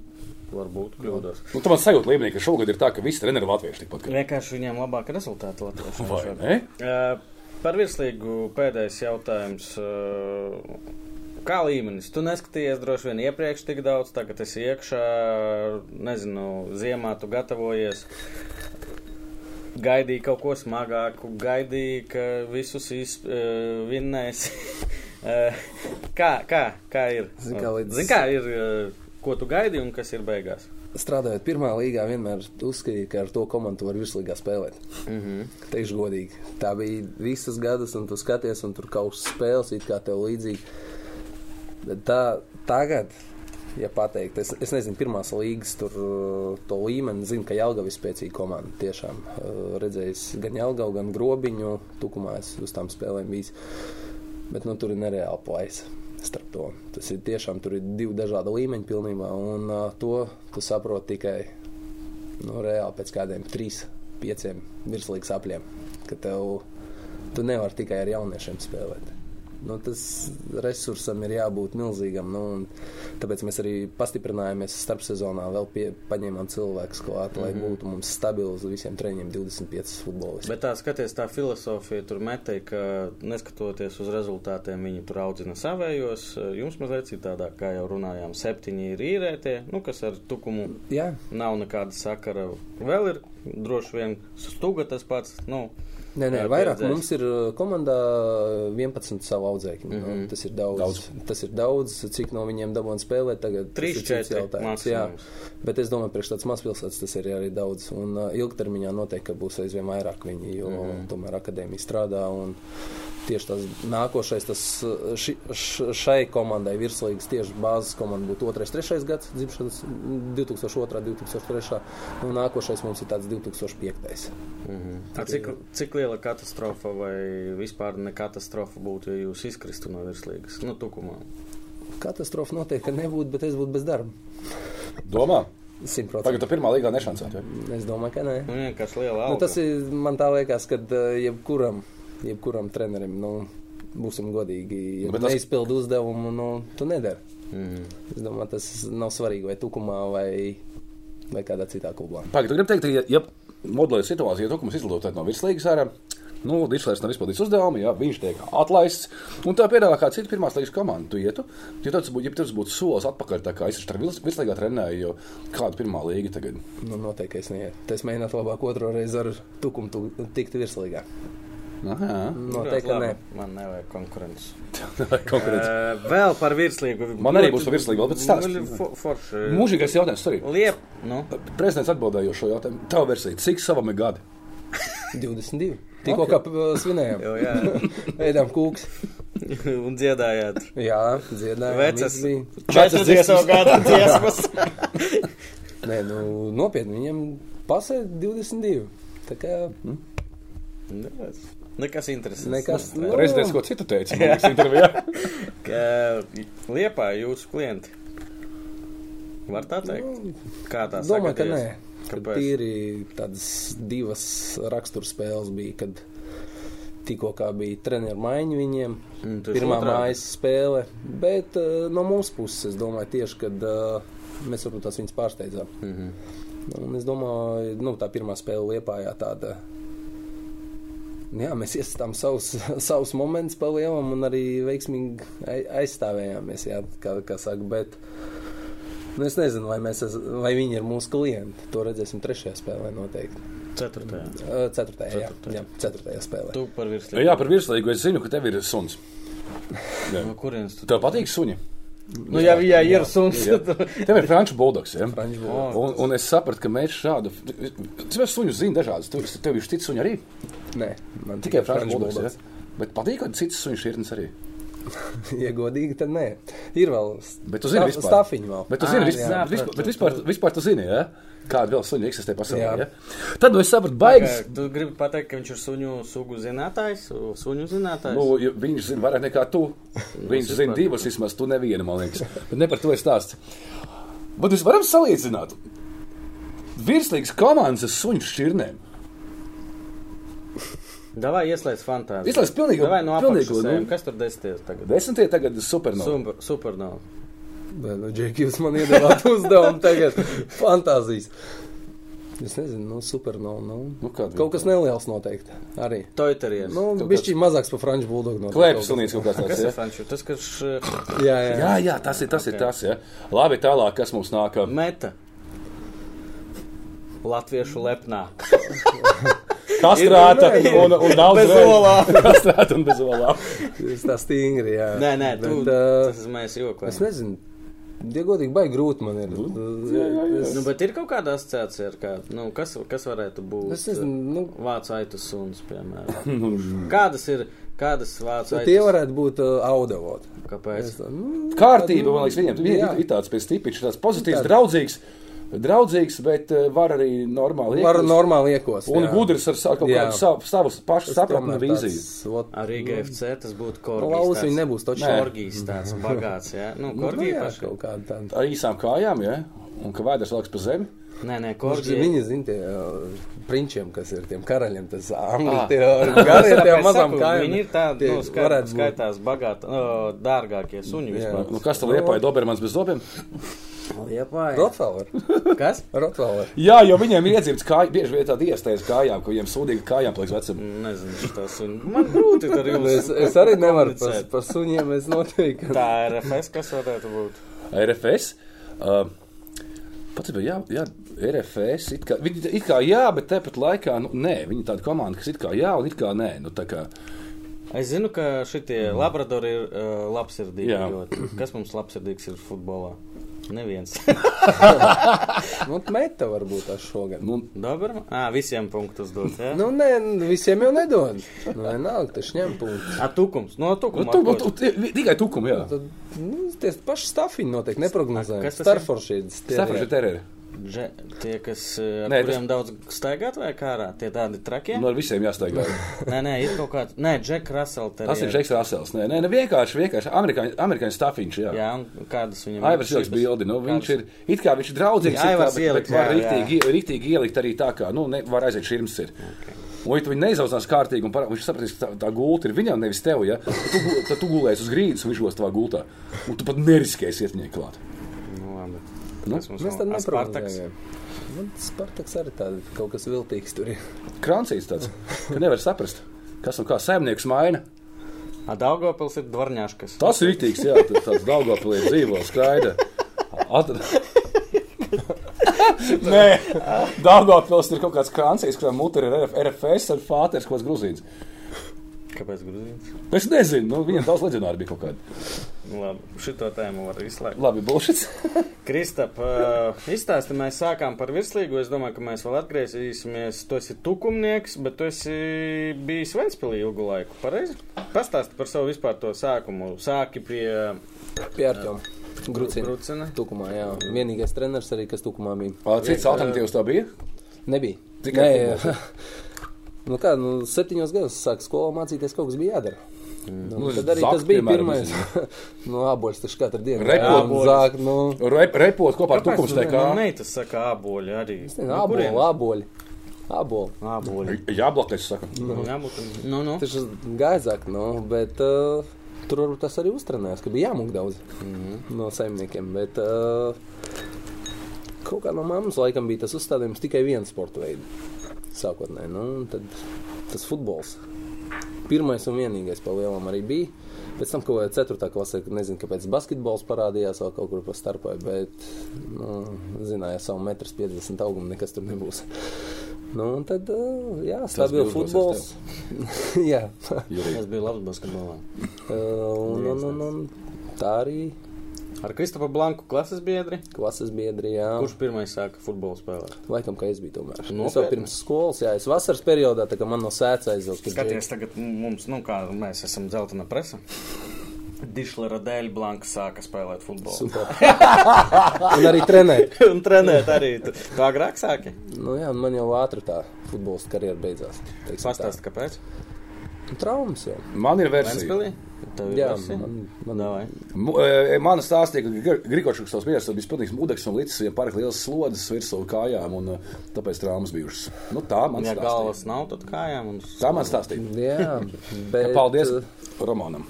varbūt kļūdos.
Nu, tā man sajūta līmenī, ka šogad ir tā, ka visi treneri latvieši tikpat. kā-
Vienkārši viņiem labāk rezultāti Latvijā.
Vai ne?
Uh, par virslīgu pēdējais jautājums. Uh, kā līmenis? Tu neskatījies droši vien iepriekš tik daudz, tagad esi iekšā, nezinu, ziemā tu gatavojies. Gaidīji kaut ko smagāku, gaidīji, ka visus izvinnēs. kā, kā, kā ir?
Zini, kā līdz-
Zini, kā ir, uh, ko tu gaidi un kas ir beigās?
Strādājot pirmā līgā, vienmēr uzskatīju, ka ar to komandu var virslīgā spēlēt.
Mm -hmm.
Teikšu godīgi. Tā bija visas gadus, un tu skaties, un tur kaut kas spēles, it kā tev līdzīgi. Bet tā tagad, ja pateikt, es, es nezinu, pirmās līgas tur uh, to līmeni, zinu, ka Jālgava ir spēcīga komanda. Tiešām uh, redzējis gan Jālgavu, gan Grobiņu, tukumā es uz tām spēlēm bijis. Bet nu, tur ir nereāla plaisa. Tas ir tiešām tur ir divi dažādi līmeņi pilnībā, un uh, to tu saproti tikai nu, reāli pēc kādiem trīs, pieciem virslīgas apļiem, ka tev tu nevari tikai ar jauniešiem spēlēt. Nu, tas resursam ir jābūt milzīgam. Nu, tāpēc mēs arī pastiprinājāmies starpsezonā, vēl pie, paņēmām cilvēkus klāt, lai mm -hmm. būtu mums stabili uz visiem treniņiem 25 futbolisti.
Bet tā skaties, tā filozofija tur metēja, ka neskatoties uz rezultātiem, viņi tur audzina savējos. Jums mazliet citādāk, kā jau runājām, septiņi ir īrētie, nu, kas ar tukumu
Jā,
nav nekāda sakara. Vēl ir droši vien stuga tas pats. Nu,
Nē, nē, vairāk
pieredzējis.
mums ir komandā 11 savu audzēkņu. Mm. -hmm. Tas ir daudz.
Daudz.
Tas ir daudz, cik no viņiem dabūna spēlēt. Tagad tas
Trīs,
ir cits
četri
jautājums. Jā, bet es domāju, priekš tāds mazpilsētas tas ir arī daudz. Un uh, ilgtermiņā noteikti ka būs aizvien vairāk viņi, jo mm. -hmm. tomēr akadēmija strādā. Un tieši tas nākošais, tas uh, ši, šai komandai virslīgas tieši bāzes komanda būtu otrais, trešais gads, dzimšanas 2002, 2003. Un nākošais mums ir tāds 2005.
A cik, cik liela katastrofa vai vispār ne katastrofa būtu, ja jūs izkristu no virslīgas? Nu, tukumā.
Katastrofa noteikti nebūtu, bet es būtu bez darba.
Domā? Tagad
Simtprocentīgi.
tā pirmā līgā nešancēt. vai?
Es domāju, ka nē.
Nu, vienkārši liela
Nu,
alga.
tas ir man tā liekas, ka uh, jebkuram, jebkuram trenerim, nu, būsim godīgi, ja
tas-
neizpildi uzdevumu, nu, tu nedari.
Mm.
Es domāju, tas nav svarīgi vai tukumā vai, vai kādā citā klubā.
Pagaid, tu gribi teikt, ja, ja modelē situāciju, ja Tukums izlidotu no virslīgas ārā, Nu, Dišlers nav izpildījis uzdevumu, jā, viņš tiek atlaists. Un tā piedāvā kāda cita pirmās līnijas komanda. Tu ietu, ja tas būtu, ja tas būtu solis atpakaļ, tā kā es ar vislabāk trenēju, jo kāda pirmā līga tagad.
Nu, noteikti es neietu. Es mēģinātu labāk otro reizi ar tukumu tu, tikt virslīgā.
Aha,
Noteikti, nē.
Man nevajag konkurences.
konkurence.
Uh, vēl par virslīgu.
Man arī būs vēl pēc stāsta.
Nu, for- Forši.
Mūžīgais jautājums arī.
Liep, nu.
Prezidents atbildēja šo jautājumu. Tava versija, cik savam ir gadi?
22. Tikko kā uh, svinējām.
Jo, jā.
Ēdām kūks.
Un dziedājāt.
Jā, dziedājām.
Vecas. Četras dziesmu gada dziesmas.
Nē, nu, nopietni, viņam pasē 22. Tā kā
Nekas interesants.
Nekas, nu.
Prezidents ko citu teica. liekas, intervijā.
Ka Liepā jūsu klienti. Var tā teikt? Kā tā
domāju, ka nē.
Kāpēc?
tīri tādas divas raksturspēles bija, kad tikko kā bija treneru maiņa viņiem.
Mm,
Pirmā mājas spēle, bet uh, no mūsu puses es domāju tieši, kad uh, mēs varbūt tās viņus pārsteidzām. Mm
Mhm.
-hmm. Un es domāju, nu, tā pirmā spēle Liepājā tāda. Jā, mēs iesaistām savus, savus momentus pa lielam un arī veiksmīgi ai- aizstāvējāmies, jā, kā, kā saka, bet nu, es nezinu, vai, mēs, es, vai viņi ir mūsu klienti. To redzēsim trešajā spēlē noteikti.
Ceturtajā.
Uh, Ceturtajā, jā,
Ceturtajā.
jā, ceturtajā spēlē.
Tu par virslīgu.
Jā, par virslīgu es zinu, ka tev ir suns.
No kurienes tu?
Tev patīk suņi?
Nu, jā, jā, ir suns.
Tev ir franču buldogs. Ja?
Franču
buldogs.
Un, un es sapratu, ka mēs šādu. Cilvēku suņu zinu dažādas. Tev, tev ir cits suņi arī.
Nē, man
Tikai franču buldogs. Ja? Bet patīk, ka cits suņu šķirnes arī.
Ja godīgi, tad nē. Ir vēl
Bet tu zini,
sta-
vispār.
stafiņi vēl.
Bet tu zini,
jā,
vispār, vispār,
protams,
bet vispār, vispār tu zini, ja? kāda vēl suņa eksistē pasaulē.
Jā.
Ja? Tad nu, es sapratu, baigas.
Tu gribi pateikt, ka viņš ir suņu sugu zinātājs, suņu zinātājs?
Nu, viņš zina vairāk nekā tu. Viņš
es
zina divas, vismaz tu nevienu, man liekas. Bet ne par to es stāstu. Bet mēs varam salīdzināt. Virslīgas komandas ar suņu šķirnēm.
Davai ieslēdz fantāziju.
Izlaiž pilnīgi-
Davai no apakšas.
nu.
Kas tur desmities tagad?
Desmitie tagad ir supernova.
Super, supernova.
Bet, nu, Džeki, jūs man iedevāt uzdevumu tagad. Fantāzijas. Es nezinu, nu, supernova. Nu.
Nu,
kaut kas neliels noteikti. Arī.
Toiteries.
Nu,
Kaut
bišķi mazāks par franču buldogu.
Klēpjas
kaut
kaut kāds
Kas
tāds.
ir
Ja?
franču? Tas, kas
kas. Jā, jā.
Jā, jā, tas ir tas, okay. ir tas ja? Labi, tālāk, kas mums nāk.
meta? Latviešu lepnā.
Kastrāta un, un daudz
Bez
reiz-
olām.
Kastrāta un bez olām.
Tas tā stingri, jā.
Nē, nē, tu.
Bet, uh,
Tas mēs
es
jokojam.
nezinu. Ja godīgi, baigi grūti man ir. Es,
Nu, bet ir kaut kāda asociācija ar kādu. Nu, kas, kas varētu būt?
es nezinu, nu,
Vācu aitu suns, piemēram. Kādas ir, kādas vācu
tie
aitu
varētu būt uh, audavot.
Kāpēc?
Es, nu,
Kārtība, man liekas, viņiem viņiem
Jā.
ir tāds pēc tipiņš, tāds pozitīvs,
Tāda.
draudzīgs, draudzīgs, bet eh, var arī normāli
Var
iekļūt.
normāli iekos.
Un
jā.
gudrs ar savu, kaut
Jā.
kādu savu, savus pašu
tomēr
vīziju.
ot,
Arī GFC tas būtu.
Nu, Lausi
tāds-
viņi nebūs taču.
Nē.
Korgis tāds bagāts, jā. Nu,
Nu,
korgi
jā,
paši.
kaut kāda tāda.
Ar īsām kājām, ja? un ka vēders lieks pa zemi.
Nē, nē, korgi.
viņi zina, tie uh, prinčiem, kas ir tiem karaļiem, tas angļu tie gari ar tiem
Tāpēc
mazām kājām.
Viņi ir tādi,
Tie
nu, skait,
varētu
skaitās bagāti, uh, dārgākie suņi
Jā.
vispār.
Nu, kas tam liepāja Dobermans bez zobiem?
Rotvēler.
Kas?
Rotvēler.
Jā, jo viņiem ir iedzimts kāja, bieži vien tāda iestājas kājām, ka viņiem sūdīgi kājām paliks vecam.
Nezinu, šitā suņi. Man grūti ar jums.
Es, es arī nevaru par, par suņiem, es noteikti.
Tā ir RFS, kas varētu būt.
RFS. Uh, Patiesībā, jā, jā, RFS. It kā, viņi, it kā jā, bet tāpat laikā, nu, nē, viņi ir tāda komanda, kas it kā jā, un it kā nē. Nu, kā,
Es zinu, ka šitie labradori ir uh, labsirdīgi. Ļoti. Kas mums labsirdīgs ir futbolā? Neviens.
Nu, meta varbūt tas šogad.
nu,
Dobro. Ā, visiem punktus dot, jā?
Nu, nē, visiem jau nedod. Nu, vienalga, tas ņem punktu.
A, tukums. No
nu,
tukuma.
tu,
ko-
tu, tu, tikai tukumu, jā.
Tad, nu, tie paši stafiņi noteikti neprognozējami.
Kas tas ir?
Starforšīds.
Stāvēši terēri.
Dže, tie, kas ar
Nē,
kuriem daudz staigāt vai kārā, tie tādi trakie?
Nu, ar visiem jāsteigā.
Nē, nē, ir kaut kāds. Nē, Džek Russell.
Tas ir Džeks Rasels. Nē, nē, ne, vienkārši, vienkārši amerikāņu, amerikāņu stafiņš, jā.
Jā, un kādas viņam
Aivars ieliks bildi. Nu, viņš ir it kā viņš ir draudzīgs,
Jā, Aivars ieliks,
var riktīgi, riktīgi ielikt arī tā, kā, nu, ne, var aiziet širms ir. Okay. Un, ja tu viņu neizauzinās kārtīgi, un parā, viņš sapratīs, ka tā, tā gulta ir viņam, nevis tev, ja, tad tu, tu gulēsi uz grīdas, un viņš būs tavā gultā. Un tu pat neriskēsi iet viņai klāt.
Nu,
Mēs
Spartaks.
neprognozējām. Man Spartaks arī tāda kaut kas viltīgs tur ir.
Krancīts tāds, ka nevar saprast. Kas un kā saimnieks maina?
A Daugavpils ir dvarņāškas.
Tas ir rītīgs, jā, tāds Daugavpilī dzīvo skaidra. At... Nē, Daugavpils ir kaut kāds kancīs, kurām mutur ir RF, RFS un fāters kaut kāds gruzīns.
Kāpēc grūzīns?
Es nezinu, nu, viņam daudz leģionāri bija kaut kādi.
Labi, šito tēmu var izslēgt.
Labi, bullshits.
Kristap, izstāsti, mēs sākām par virslīgu. Es domāju, ka mēs vēl atgriezīsimies. Tu esi tukumnieks, bet tu esi bijis Ventspilī ilgu laiku. Pareizi? Pastāsti par savu vispār to sākumu. Sāki pie
Pie Arķiem. Grucina.
Grucina.
Tukumā, jā. Vienīgais treneris arī, kas tukumā bija.
Cits alternatīvs tā bija?
Nebija.
Tikai
Nē, nu kā, nu, septiņos gados sāku skolā mācīties, kaut kas bija jādara. Nu,
Nu,
tad arī
zakt,
tas bija
piemēram,
pirmais. nu, aboļs taču katru dienu. Zāk, nu,
Rep, repot kopā ar tukums
Man
teikā.
meitas saka āboļi arī.
nezinu, aboļi, aboļi. Aboļi.
Āboļi.
Jāblakais, saka.
Jābūt. Nu, nu.
Tas gaizāk, nu, bet uh, tur varbūt tas arī uztrenējās, ka bija jāmūk daudz mm -hmm. no saimniekiem. Bet uh, kaut kā no mammas laikam bija tas uzstādījums tikai viens sporta veids. Sākotnēji, nu, tad tas futbols. Pirmais un vienīgais pa lielam arī bija. Pēc tam kādā 4. klasē, nezinu, kāpēc basketbols parādījās vēl kaut kur pa starpai, bet, nu, zināja, savu 1,50 m augumu nekas tur nebūs. Nu, un tad, jā,
bija
stabils futbols. jā,
Es biju labs basketbolā.
Uh, un, un, un, un tā arī
Ar Kristofu Blanku klases biedri.
klases biedri, jā.
Kurš pirmais sāka futbolu spēlēt?
Laikam, ka es biju tomēr. Es jau pirms skolas, jā, es vasaras periodā, tā kā man no sēca aizjūtas.
Skaties, tagad mums, nu, kā mēs esam dzeltena presa. Dišlera dēļ Blanka sāka spēlēt futbolu.
Super. un arī trenēt.
Un trenēt arī. Tu agrāk sāki?
Nu, jā, man jau ātri tā futbola karjera beidzās.
Pastāsti, kāpēc?
Traumas jau.
Man ir versija.
Ventspilī? Tev ir
Jā,
versija?
man, man
Davai.
Mu- e, Man stāstīja, ka Grigorčuks savus mierus bija pilnīgs mudeks un licis viņam pārāk liels slodzes virsū kājām, un e, tāpēc traumas bijušas. Nu, tā man
Ja
stāstīja.
galvas nav, tad kājām. Un...
Tā man stāstīja.
Jā, bet,
Paldies
uh,
Romanam.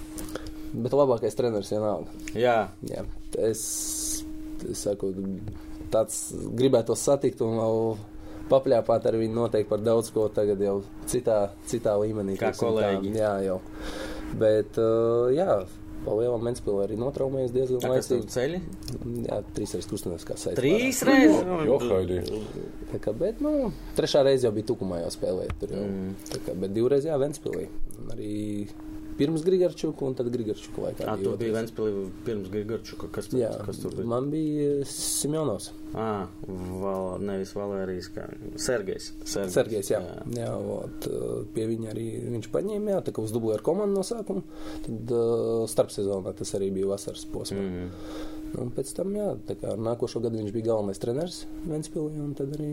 Bet labākais treneris vienalga.
Jā,
Jā, es, es saku, tāds gribētos satikt un vēl papļāpāt ar viņu noteikti par daudz ko tagad jau citā, citā līmenī.
Kā
teiksim tā.
kolēģi.
Jā, jau. Bet, uh, jā, pa lielam Mentspilī arī notraumējies diezgan laicīgi.
ceļi?
Jā, trīs reizes kustinās kā saistībā.
Trīs reizes.
Jo, Haidī.
Tā kā, bet, nu, trešā reize jau bija tukumā jau spēlēt tur jau. Mm. Tā kā, bet divreiz jā, Ventspilī. Arī pirms Grigarčuka un tad Grigarčuka laikā.
Jā,
bija
tu biji
otrais.
Ventspilī pirms Grigorčuka. Kas tur,
Jā,
kas tur bija?
man bija Simjonovs.
Ā, val, nevis Valērijas, kā Sergejs.
Sergejs, jā. jā. jā ot, uh, pie viņa arī viņš paņēma, jā, tā kā uz dublu ar komandu no sākuma. Tad uh, starpsezonā tas arī bija vasaras posmā. Mm.
Mm.
Un pēc tam, jā, tā kā nākošo gadu viņš bija galvenais treneris Ventspilī, un tad arī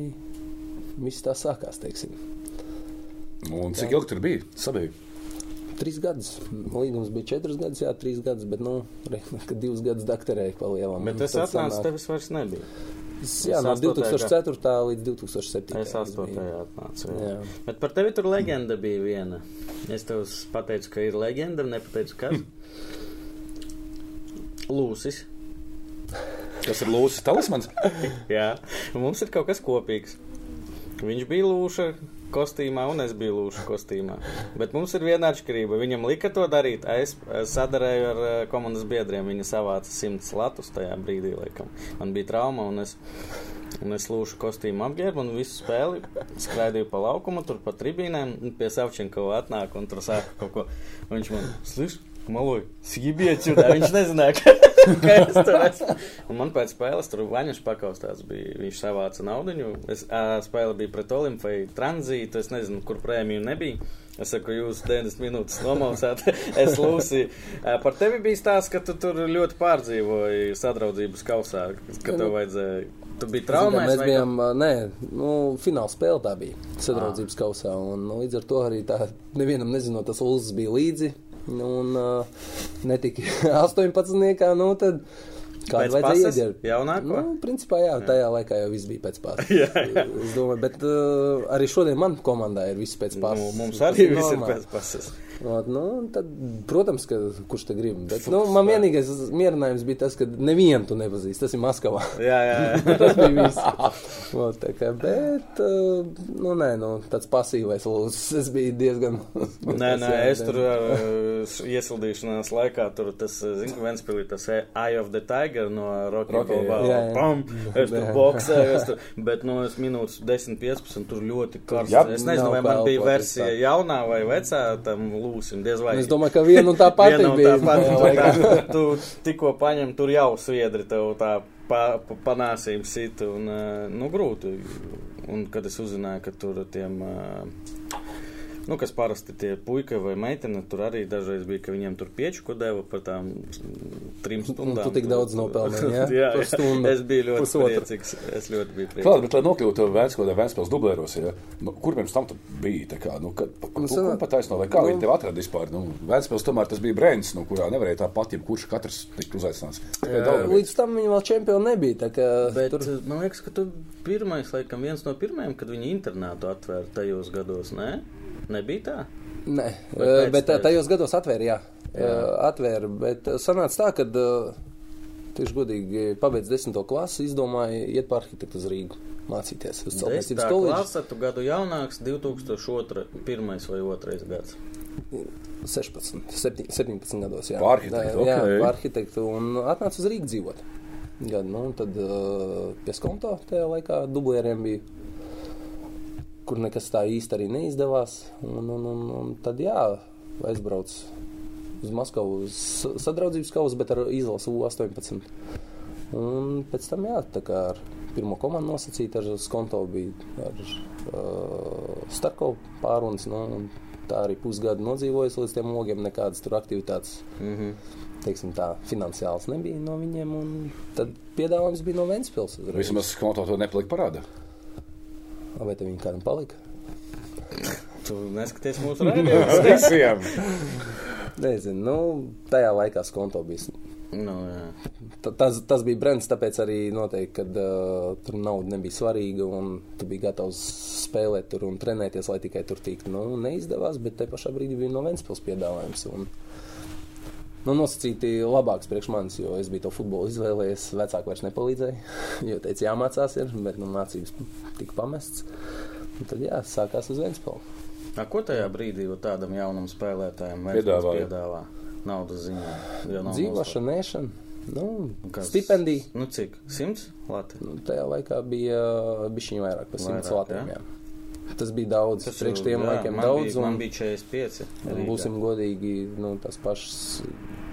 viss tā sākās, teiksim.
Un cik ilgi tur bija? Sabija.
Trīs gadus. Līgums bija četras gadus, jā, trīs gadus, bet, nu, re, kad divus gadus dakterēju pa lielam.
Bet es
Tad
atnācu,
sanāk-
tevis vairs nebija.
Es, jā, no
astotajā
2004. līdz 2007.
Es astotajā atnācu. Jā.
Jā.
Bet par tevi tur leģenda bija viena. Es tev pateicu, ka ir leģenda, nepateicu, kas. Lūsis.
Tas ir Lūsis Talismans.
Jā, un mums ir kaut kas kopīgs. Viņš bija lūša kostīmā, un es biju lūša kostīmā. Bet mums ir viena atšķirība. Viņam lika to darīt. Es sadarēju ar komandas biedriem. Viņi savāca simts latus tajā brīdī, laikam. Man bija trauma, un es, un es lūšu kostīmu apģērbu, un visu spēli skraidīju pa laukumu, tur pa tribīnēm, un pie Savčenkova atnāk, un tur sāka kaut ko. Un viņš man, sliš, Maloj, sībiet, viņš nezināja, ka, es tur esmu. Un man pēc spēles tur vaņš pakaustās bija. Viņš savāca naudiņu. Es, ā, spēle bija pret Olimpiju tranzītu. Es nezinu, kur prēmiju nebija. Es saku, jūs 90 minūtes nomausāt. es. Ā, Par tevi bija stāsts, ka tu tur ļoti pārdzīvoji sadraudzības kausā, ka tev vajadzēja. Tu biji traumēts.
Mēs
vai
bijām, ā, nē, nu, fināla spēle tā bija sadraudzības kausā. Un, nu, līdz ar to arī tā, nevienam nezinot, tas Ulus bija līdzi. Un uh, netika 18. Nu, tad
Pēc
vajadzēja ieģērbt?
Jaunāko?
Nu, principā, jā, tajā laikā jau viss bija pēc pāris. es domāju, bet uh, arī šodien man komandā ir viss pēc pāris.
Nu, mums arī viss ir pēc pases.
Ot, nu, tad, protams, ka kurš te grib. Bet, nu, man vienīgais mierinājums bija tas, ka nevienu tu nepazīsti. Tas ir Maskavā.
Jā, jā, jā.
tas bija viss. Ot, kā, bet, uh, nu, nē, nu, tāds pasīvais lūdzu. Es biju diezgan.
Nē, nē, es tur uh, iesildīšanās laikā, tur tas, uh, zinu, ka Ventspilī tas Eye of the Tiger no
jā, jā.
Pam! Es tur boksēju, es tur, bet, nu, es minūtes 10, 15, tur ļoti karsts. Es nezinu, vai man bija versija jaunā vai vecā tam lūsim, diez vai.
Es domāju, ka viena un tā pati bija.
tā pati, tā, tu tikko paņem, tur jau sviedri tev tā pa, pa, panāsīm sit un, uh, nu, grūti. Un kad es uzzināju, ka tur tiem, uh, nu, kas parasti tie puika vai meitene, tur arī dažreiz bija, ka viņiem tur pieču, ko deva par tām mm, trim stundām.
tu tik daudz nopelnīji, jā?
jā, jā.
stundu.
Es biju ļoti
Pusotru.
priecīgs. Es ļoti biju
Klāt,
priecīgs.
bet, lai nokļūtu Vēnspilsē, Vēnspils dublēros, ja, nu, kur pirms tam tu biji? Tā kā, nu, kad,
Nu,
nu,
sanā-
pat taisno, vai kā viņi tev atrada vispār? Nu, Vēnspils tomēr tas bija brēns, nu, kurā nevarēja tāpat, ja kurš katrs tika uzaicināts.
Līdz tam viņi vēl čempioni nebija. tā kā
Bet
tur-
tur... man liekas, ka tu pirmais, laikam, viens no pirmajiem, kad viņi internātu atvēra tajos gados, ne? Nebija tā?
Nē, eh, bet
tevis?
tajos gados atvēra, jā. jā. Atvēra, bet eh, sanāca tā, ka tieši godīgi pabeidz desmito klasi, izdomāja iet par arhitektu uz Rīgu mācīties uz celtniecības
Desmitā
koledžu.
klase, tu gadu jaunāks, 2002. pirmais vai otrais gads.
16, 17, 17 gados. Jā,
Par arhitektu,
jā,
ok.
par arhitektu un atnāca uz Rīgu dzīvot. Gadu, nu, tad uh, pie skonto tajā laikā dublieriem bija, kur nekas tā īsti arī neizdevās. Un, un, un, un tad jā, aizbrauc uz Maskavu uz sadraudzības kausu, bet ar izlasu U18. Un pēc tam jā, tā kā ar pirmo komandu nosacīt ar skonto bija ar uh, Starkovu pārunas. Nu, un tā arī pusgadu nodzīvojas līdz tiem logiem, nekādas tur aktivitātes.
Mm -hmm.
Teiksim, tā finansiāls nebija no viņiem, un tad piedāvājums bija no Ventspils. uzreiz.
Vismaz konto to nepalika parāda.
Vai te viņi kādam palika?
Tu neskaties mūsu raidījumu.
Visiem!
Nezinu, nu, tajā laikā skonto bija.
nu.
Ta- Tas, tas bija brends, tāpēc arī noteikti, ka uh, tur nauda nebija svarīga un tu biji gatavs spēlēt tur un trenēties, lai tikai tur tiktu. Nu, neizdevās, bet te pašā brīdī bija no Ventspils piedāvājums. Un, nu, nosacīti labāks priekš manis, jo es biju to futbolu izvēlējies. Vecāki vairs nepalīdzēja, jo teica, jāmācās, ir, bet nu, mācības tika pamestas. Un tad jā, sākās uz Ventspilu.
A, ko tajā brīdī tādam jaunam spēlētājam
Piedāvāja?
piedāvā? Naudas ziņā.
Dzīvošana, nēšana, nu.
Kas-
stipendija.
Nu, cik? Simts? Latvijas.
Nu, tajā laikā bija bišķiņu vairāk par 100
Vairāk,
latiem.
jā?
Jā. Tas bija daudz. Tas priekš tiem
jā,
laikiem daudz.
Bija,
un,
man bija 45.
un
Rīgā.
būsim godīgi, nu, tas pašs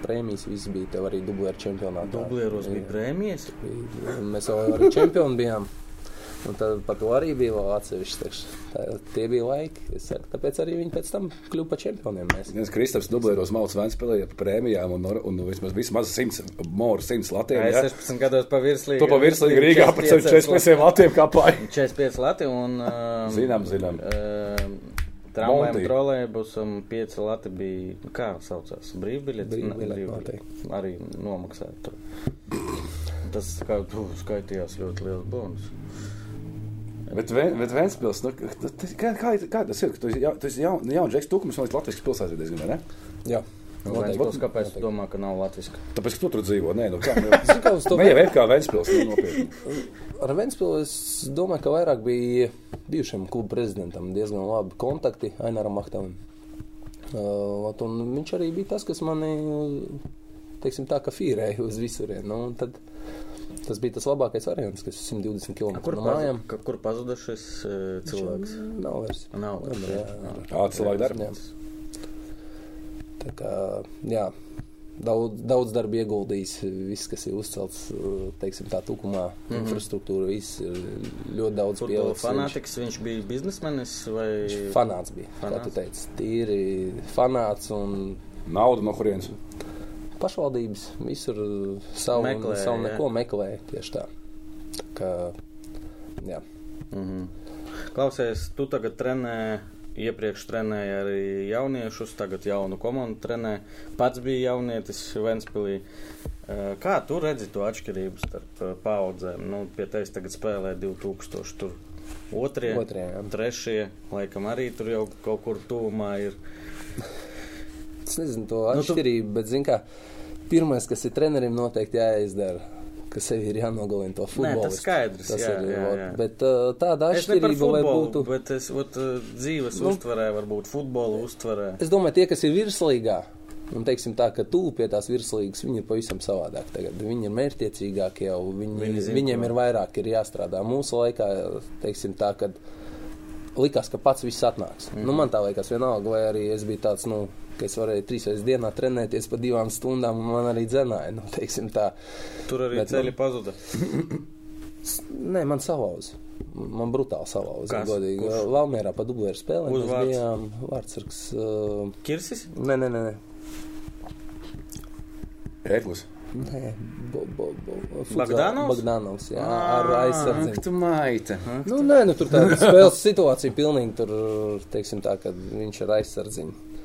prēmijas viss bija. Tev arī dublēra čempionātā.
Dublieros bija prēmijas.
Mēs jau arī čempioni bijām. Un tad par to arī bija vēl atsevišķi. Tā, tie bija laiki. Es saku, tāpēc arī viņi pēc tam kļuva par čempioniem. Mēs.
Viens Kristaps dublēros Mauts Vēnspilī par prēmijām un, un, un vismaz, vismaz 100, more 100 latiem.
Jā,
Ja?
16 gados pa virslīgu.
To pa virslīgi Rīgā par 45 latiem kāpāja.
45 lati un. Um,
Zinām, zinām.
Um, Tramvajam, trolēļbusam, pieci lati bija, nu, kā saucās, brīvbiļets.
Noteikti.
Arī nomaksāja tur. Tas kā tu skaitījās ļoti liels bonus.
Bet, bet Vēnspils, nu, kā, kā, kā tas ir? ka Tu esi ja, jaun, jauns Džeks Tukums, man liekas, Latvijas pilsētā diezgan, vai ne?
Jā,
Vēnspils, kāpēc tu domā, ka nav latviski?
Tāpēc, ka tu tur dzīvo, nē, nu kā.
Uz to
Nē, jau ir kā nu, nopietni.
Ar Vēnspili es domāju, ka vairāk bija bijušam kluba prezidentam diezgan labi kontakti Ainaram Mahtavam. Uh, un viņš arī bija tas, kas mani, teiksim tā, ka fīrēja uz visurienu. Nu, tad tas bija tas labākais variants, kas ir 120 km
Kur,
no
pazuda,
mājām.
ka- kur pazuda šis uh, cilvēks?
Nav vairs.
Nav.
Jā, jā, jā.
Ā, cilvēku darbu.
Jā. Tā kā, jā, daudz, daudz darba ieguldījis, viss, kas ir uzcelts, uh, teiksim, tā tukumā, mm -hmm. infrastruktūra, viss ir ļoti daudz pielicis. Viņš-
fanātiks, viņš bija biznesmenis vai
Fanāts bija. Fanāts. Kā
Fanāts?
tu teici, tīri fanāts un
Nauda no kurienes?
Pašvaldības visur uh, savu,
Meklē,
savu
jā.
neko meklē. Tieši tā. tā kā, jā.
Mhm. Klausies, tu tagad trenē, iepriekš trenēji arī jauniešus, tagad jaunu komandu trenē. Pats bija jaunietis Ventspilī. Eh, Kā tu redzi to atšķirību starp eh, paudzēm? Nu, pie tevis tagad spēlē 2000, tur otrie,
Otrie, jā.
trešie, laikam arī tur jau kaut kur tuvumā ir.
Es nezinu to
tu-
atšķirību, bet, zin kā, pirmais, kas ir trenerim noteikti jāizdara, ka sev ir jānogalina to futbolu.
tas skaidrs, jā, jā, jā.
Bet uh, tāda atšķirība, lai
futbolu,
būtu.
bet es ot, uh, dzīves
Nu.
uztverē, varbūt futbola uztverē.
Es domāju, tie, kas ir virslīgā, un teiksim tā, ka tuvu pie tās virslīgas, viņi ir pavisam savādāk. Tagad. Viņi ir mērķtiecīgāki jau, viņi,
Viņi zin,
viņiem
ko.
ir vairāk ir jāstrādā. Mūsu laikā, teiksim tā, kad likās, ka pats viss atnāks. Mm. Nu, man tā liekas vienalga, vai arī es biju tāds, nu, ka es varēju trīs reizes dienā trenēties pa divām stundām, un man arī dzenāja, nu.
Tur arī
Bet,
ceļi
nu,
pazuda.
Nē, man salauza. Man brutāli salauza.
Kas?
Godīgi.
Kurš?
Valmērā pa dublēru spēlēm mēs
Uzvārds?
bijām vārdsargs. Uh,
Kirsis?
nē, nē, nē. nē.
Ēklis.
Nē, bo, bo, bo,
Bagdanovs?
Bagdanovs, jā, ar aizsardzību.
tu maita.
Nu, nē, nu, tur tāda spēles situācija pilnīgi tur, teiksim tā, kad viņš ir aizsardzība.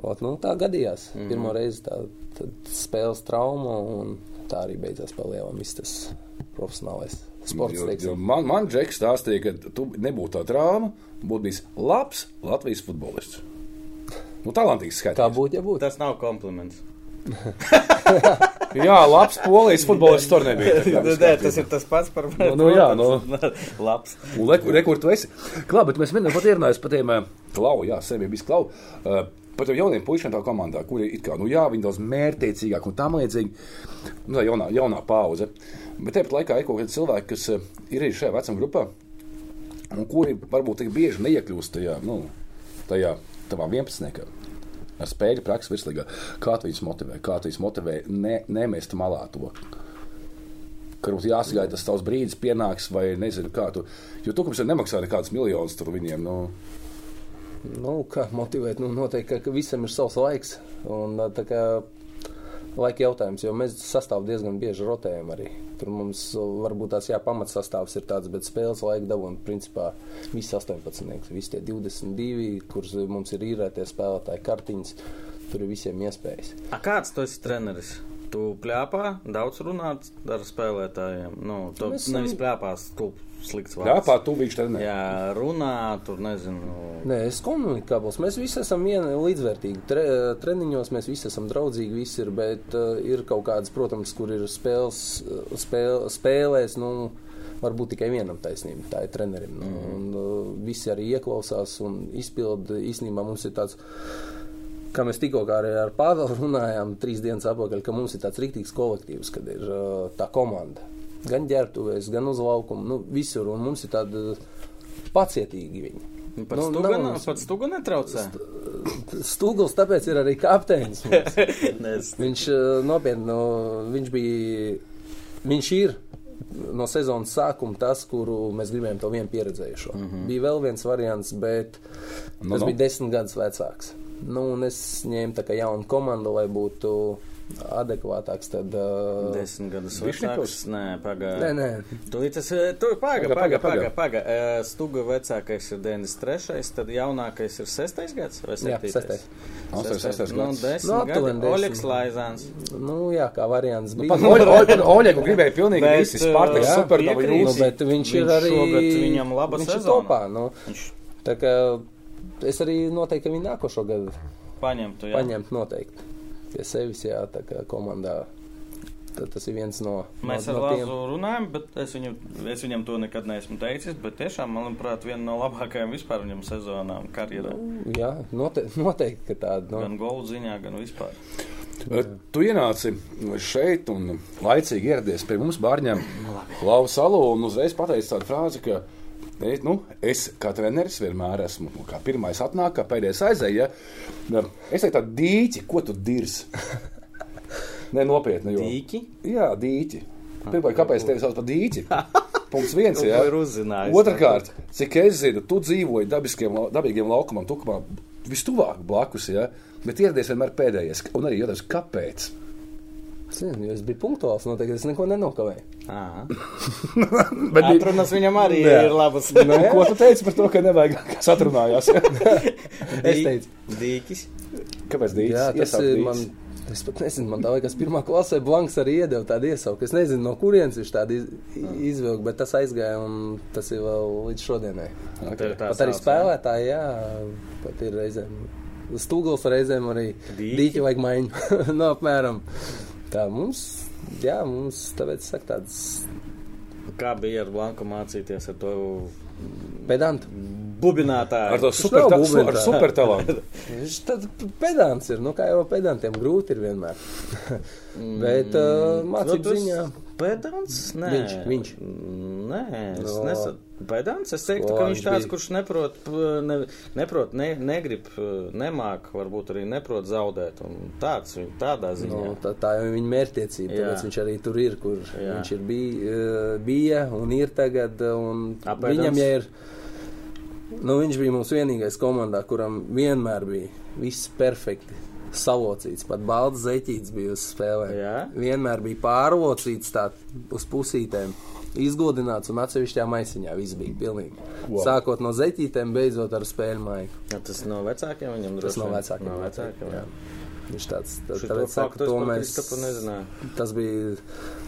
Ot, nu, tā gadījās. Mm. Pirmo reizi tā tad spēles trauma un tā arī beidzās pa lielam viss tas profesionālais sports.
Jo, jo
teiksim.
man, man Džeks stāstīja, ka tu nebūtu tā trauma, būtu bijis labs Latvijas futbolists. Nu, talantīgs
Kā
skatījums.
būtu, ja būtu?
Tas nav kompliments.
Jā, labs polijas futbolists tur nebija.
Nē, tas ir tas pats par
Nu, nu jā, nu.
Labs.
Un re, re, kur tu esi? Klā, bet mēs vienam pat ierunājām par tiem eh, klau, jā, sevi bija klau. Uh, Par tiem jauniem puišiem tā komandā, kuri ir kā, nu jā, viņi daudz mērķtiecīgāk un tam līdzīgi. Nu, tā jaunā, jaunā pauze. Bet tāpat laikā ir kaut kādi cilvēki, kas eh, ir arī šajā vecuma grupā, un kuri varbūt tik bieži neiekļūst tajā, nu, tajā tavā 11. Ar spēļu praksi virslīgā. Kā tu viņus motivē? Kā tu viņus motivē ne, nemest malā to? Ka mums jāsagaida tas tavs brīdis, pienāks, vai nezinu, kā tu. Jo tu, kurš nemaksā nekādus miljonus tur viņiem, nu,
Nu, kā motivēt? Nu, noteikti, ka, visam ir savs laiks. Un, tā kā laika jautājums, jo mēs sastāvu diezgan bieži rotējam arī. Tur mums ā, varbūt tās jā, pamatsastāvs ir tāds, bet spēles laika dabūna principā visi 18, visi tie 22, kurus mums ir īrētie spēlētāji kartiņas. Tur ir visiem iespējas.
A, kāds tu esi treneris? Tu plēpā, daudz runāt ar spēlētājiem. Nu, tu
Mēs
nevis plēpās, tu slikts vārds.
Ļāpā tu viņš trenē.
Jā, runā, tur nezinu.
Nē, es komunikābls. Mēs visi esam viena līdzvērtīgi. Tre, treniņos mēs visi esam draudzīgi, visi ir, bet uh, ir kaut kādas, protams, kur ir spēles, spēl, spēlēs, nu, varbūt tikai vienam taisnība, tā ir trenerim. Nu,
Mhm.
un uh, visi arī ieklausās un izpilda. Īstenībā mums ir tāds. Kā mēs tikko arī ar Pāvelu runājām, trīs dienas atpakaļ, ka mums ir tāds rīktīgs kolektīvs, kad ir uh, tā komanda. Gan ģērbtuvēs, gan uz laukuma, nu, visur. Un mums ir tādi pacietīgi viņi.
Pats
Nu,
tu
nav
gan,
mums-
pats gan netraucē.
Stūgls tāpēc ir arī kapteinis. viņš eh, nopietni, no, viņš bija, viņš ir no sezonas sākuma tas, kuru mēs gribējām to vienu pieredzējušo. Mm -hmm. Bija vēl viens variants, bet
Nu,
tas
nu.
bija desmit gadus vecāks. Nu, un es ņēmu tā kā jaunu komandu, lai būtu adekvātāks. Tad, uh,
Desmit gadus vecāks. Nē, pagaidi. Tūlīt tas ir. Tur paga,
Paga,
paga,
paga.
Eh, Stuga vecākais ir 93. Tad jaunākais ir 6. gads vai 7.
Jā, sestais.
Astoņas, sestais
Nu,
gads.
10
Nu, aptuveni
gadi. Oļegs
desmit.
Laizāns.
Nu, jā, kā variants
Nu,
bija.
pat Oļ- Oļ- Oļegu gribēja pilnīgi
Bet,
visi Spartaks,
jā,
Supernova
piekrīt.
Nu, bet viņš,
Viņš
ir arī.
šogad viņam laba
viņš ir
sezona.
topā. Nu,
Viņš
tā kā es arī noteikti ka viņu nākošo gadu
paņemtu, jā.
paņemt noteikti pie sevis, jā, tā kā komandā. Tad tas ir viens no,
Mēs
no,
ar
no
Lāzu
tiem.
runājam, bet es, viņu, es viņam to nekad neesmu teicis. Bet tiešām, manuprāt, viena no labākajām vispār viņam sezonām karjerā.
Jā, noteikti, noteikti ka tāda. No.
Gan golu ziņā, gan vispār.
Tu ienāci šeit un laicīgi ieradies pie mums bārņiem Lauva salu un uzreiz pateici tādu frāzi, ka es, nu, es kā treneris vienmēr esmu, nu, kā pirmais atnāk, kā pēdējais aizēja. Ja, es teiktu tādu dīķi, ko tu dirs? Nē, nopietni. Jo.
Dīķi?
Jā, dīķi. Pirmkārt, kāpēc tevi sauc par dīķi? Punkts viens, jā. Otrakārt, cik es zinu, tu dzīvoji dabīgiem laukumam, tukumā vistuvāk blakus, jā, bet ieradies vienmēr pēdējais. Un arī jautājums, kāpēc?
Zinu, jo es biju punktuāls, noteikti es neko nenokavēju.
Aha.
Bet,
Atrunas viņam arī
Nē.
ir labas.
nu, ko tu teici par to, ka nevajag, kas atrunājās?
Es teicu,
Dīķis.
Kāpēc dīķis?
jā, tas ir
dīķis?
man. Es pat nezinu, man tā liekas, pirmā klasē Blanks arī iedeva tādu iesauku. Es nezinu, no kurienes viņš tādu iz, izvilka, bet tas aizgāja un tas ir vēl līdz šodienai.
Tā
Pat arī
sauc, jā?
spēlētāji, jā, pat ir reizēm stūgals reizēm arī
Dīķi?
dīķi vajag maiņu. no apmēram. Tā mums, jā, mums tāpēc saka tāds
Kā bija ar Blanku mācīties ar to
pedantu.
bubinātāju?
Ar to super, ta, su, ar super talantu.
Viņš tad pedants ir, nu kā jau pedantiem grūti ir vienmēr. Bet uh, mācību
Nu, tas
ziņā.
Pedants? Nē,
Viņš, viņš.
Nē, es
No.
nesatu. Pedants? Es teiktu,
O,
ka viņš tāds,
bija.
kurš neprot, ne, neprot ne, negrib, nemāk, varbūt arī neprot zaudēt. Tāds, tādā ziņā.
Nu, tā, tā jau ir viņa mērķtiecība. Tāpēc viņš arī tur ir, kur
Jā.
Viņš ir bij, eh, bija un ir tagad. un
Apēdams?
Viņam ja ir. Nu, viņš bija mums vienīgais komandā, kuram vienmēr bija viss perfekti. Salocīts, pat balts zeķīts bija uz spēlēm.
Jā?
Vienmēr bija pārlocīts tā uz pusītēm, izgodināts un atsevišķā maisiņā viss bija pilnīgi. Wow. Sākot no zeķītēm, beidzot ar spēļu maiku.
Ja, tas no vecākiem viņam
Tas
droši
no
vien?
vecākiem.
No vecākiem.
jā. Viņš tāds tāpēc saka, to mēs. Tas bija.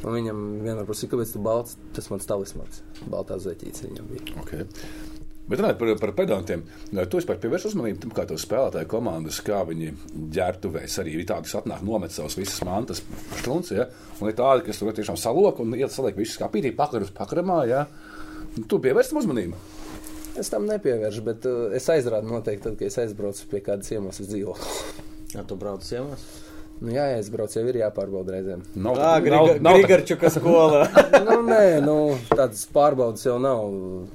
Nu, viņam vienmēr prasīja, kāpēc tu balts, tas mans talismans. Baltā zeķīts viņam bija.
Okay. Bet runājot par, par pedantiem, tu vispār pievērsi uzmanību tam, kā tos spēlētāju komandas, kā viņi ģērbtuvēs arī ir tādi, kas atnāk nomet savus visas mantas štuns, ja? un ir tādi, kas tur tiešām salok un iet saliek visus skapītī pakarus pakaramā, ja? Un Tu pievērsi tam uzmanību.
Es tam nepievēršu, bet uh, es aizrādu noteikti, tad, kad es aizbraucu pie kādas iemeslas dzīvokļa.
Ja tu brauc ciemos?
Nu, jā, ja es braucu, jau ir jāpārbauda reizēm.
Nav,
Ā,
nav, nav, nav,
Grigarčuka skolā.
nu, nē, nu, tādas pārbaudas jau nav.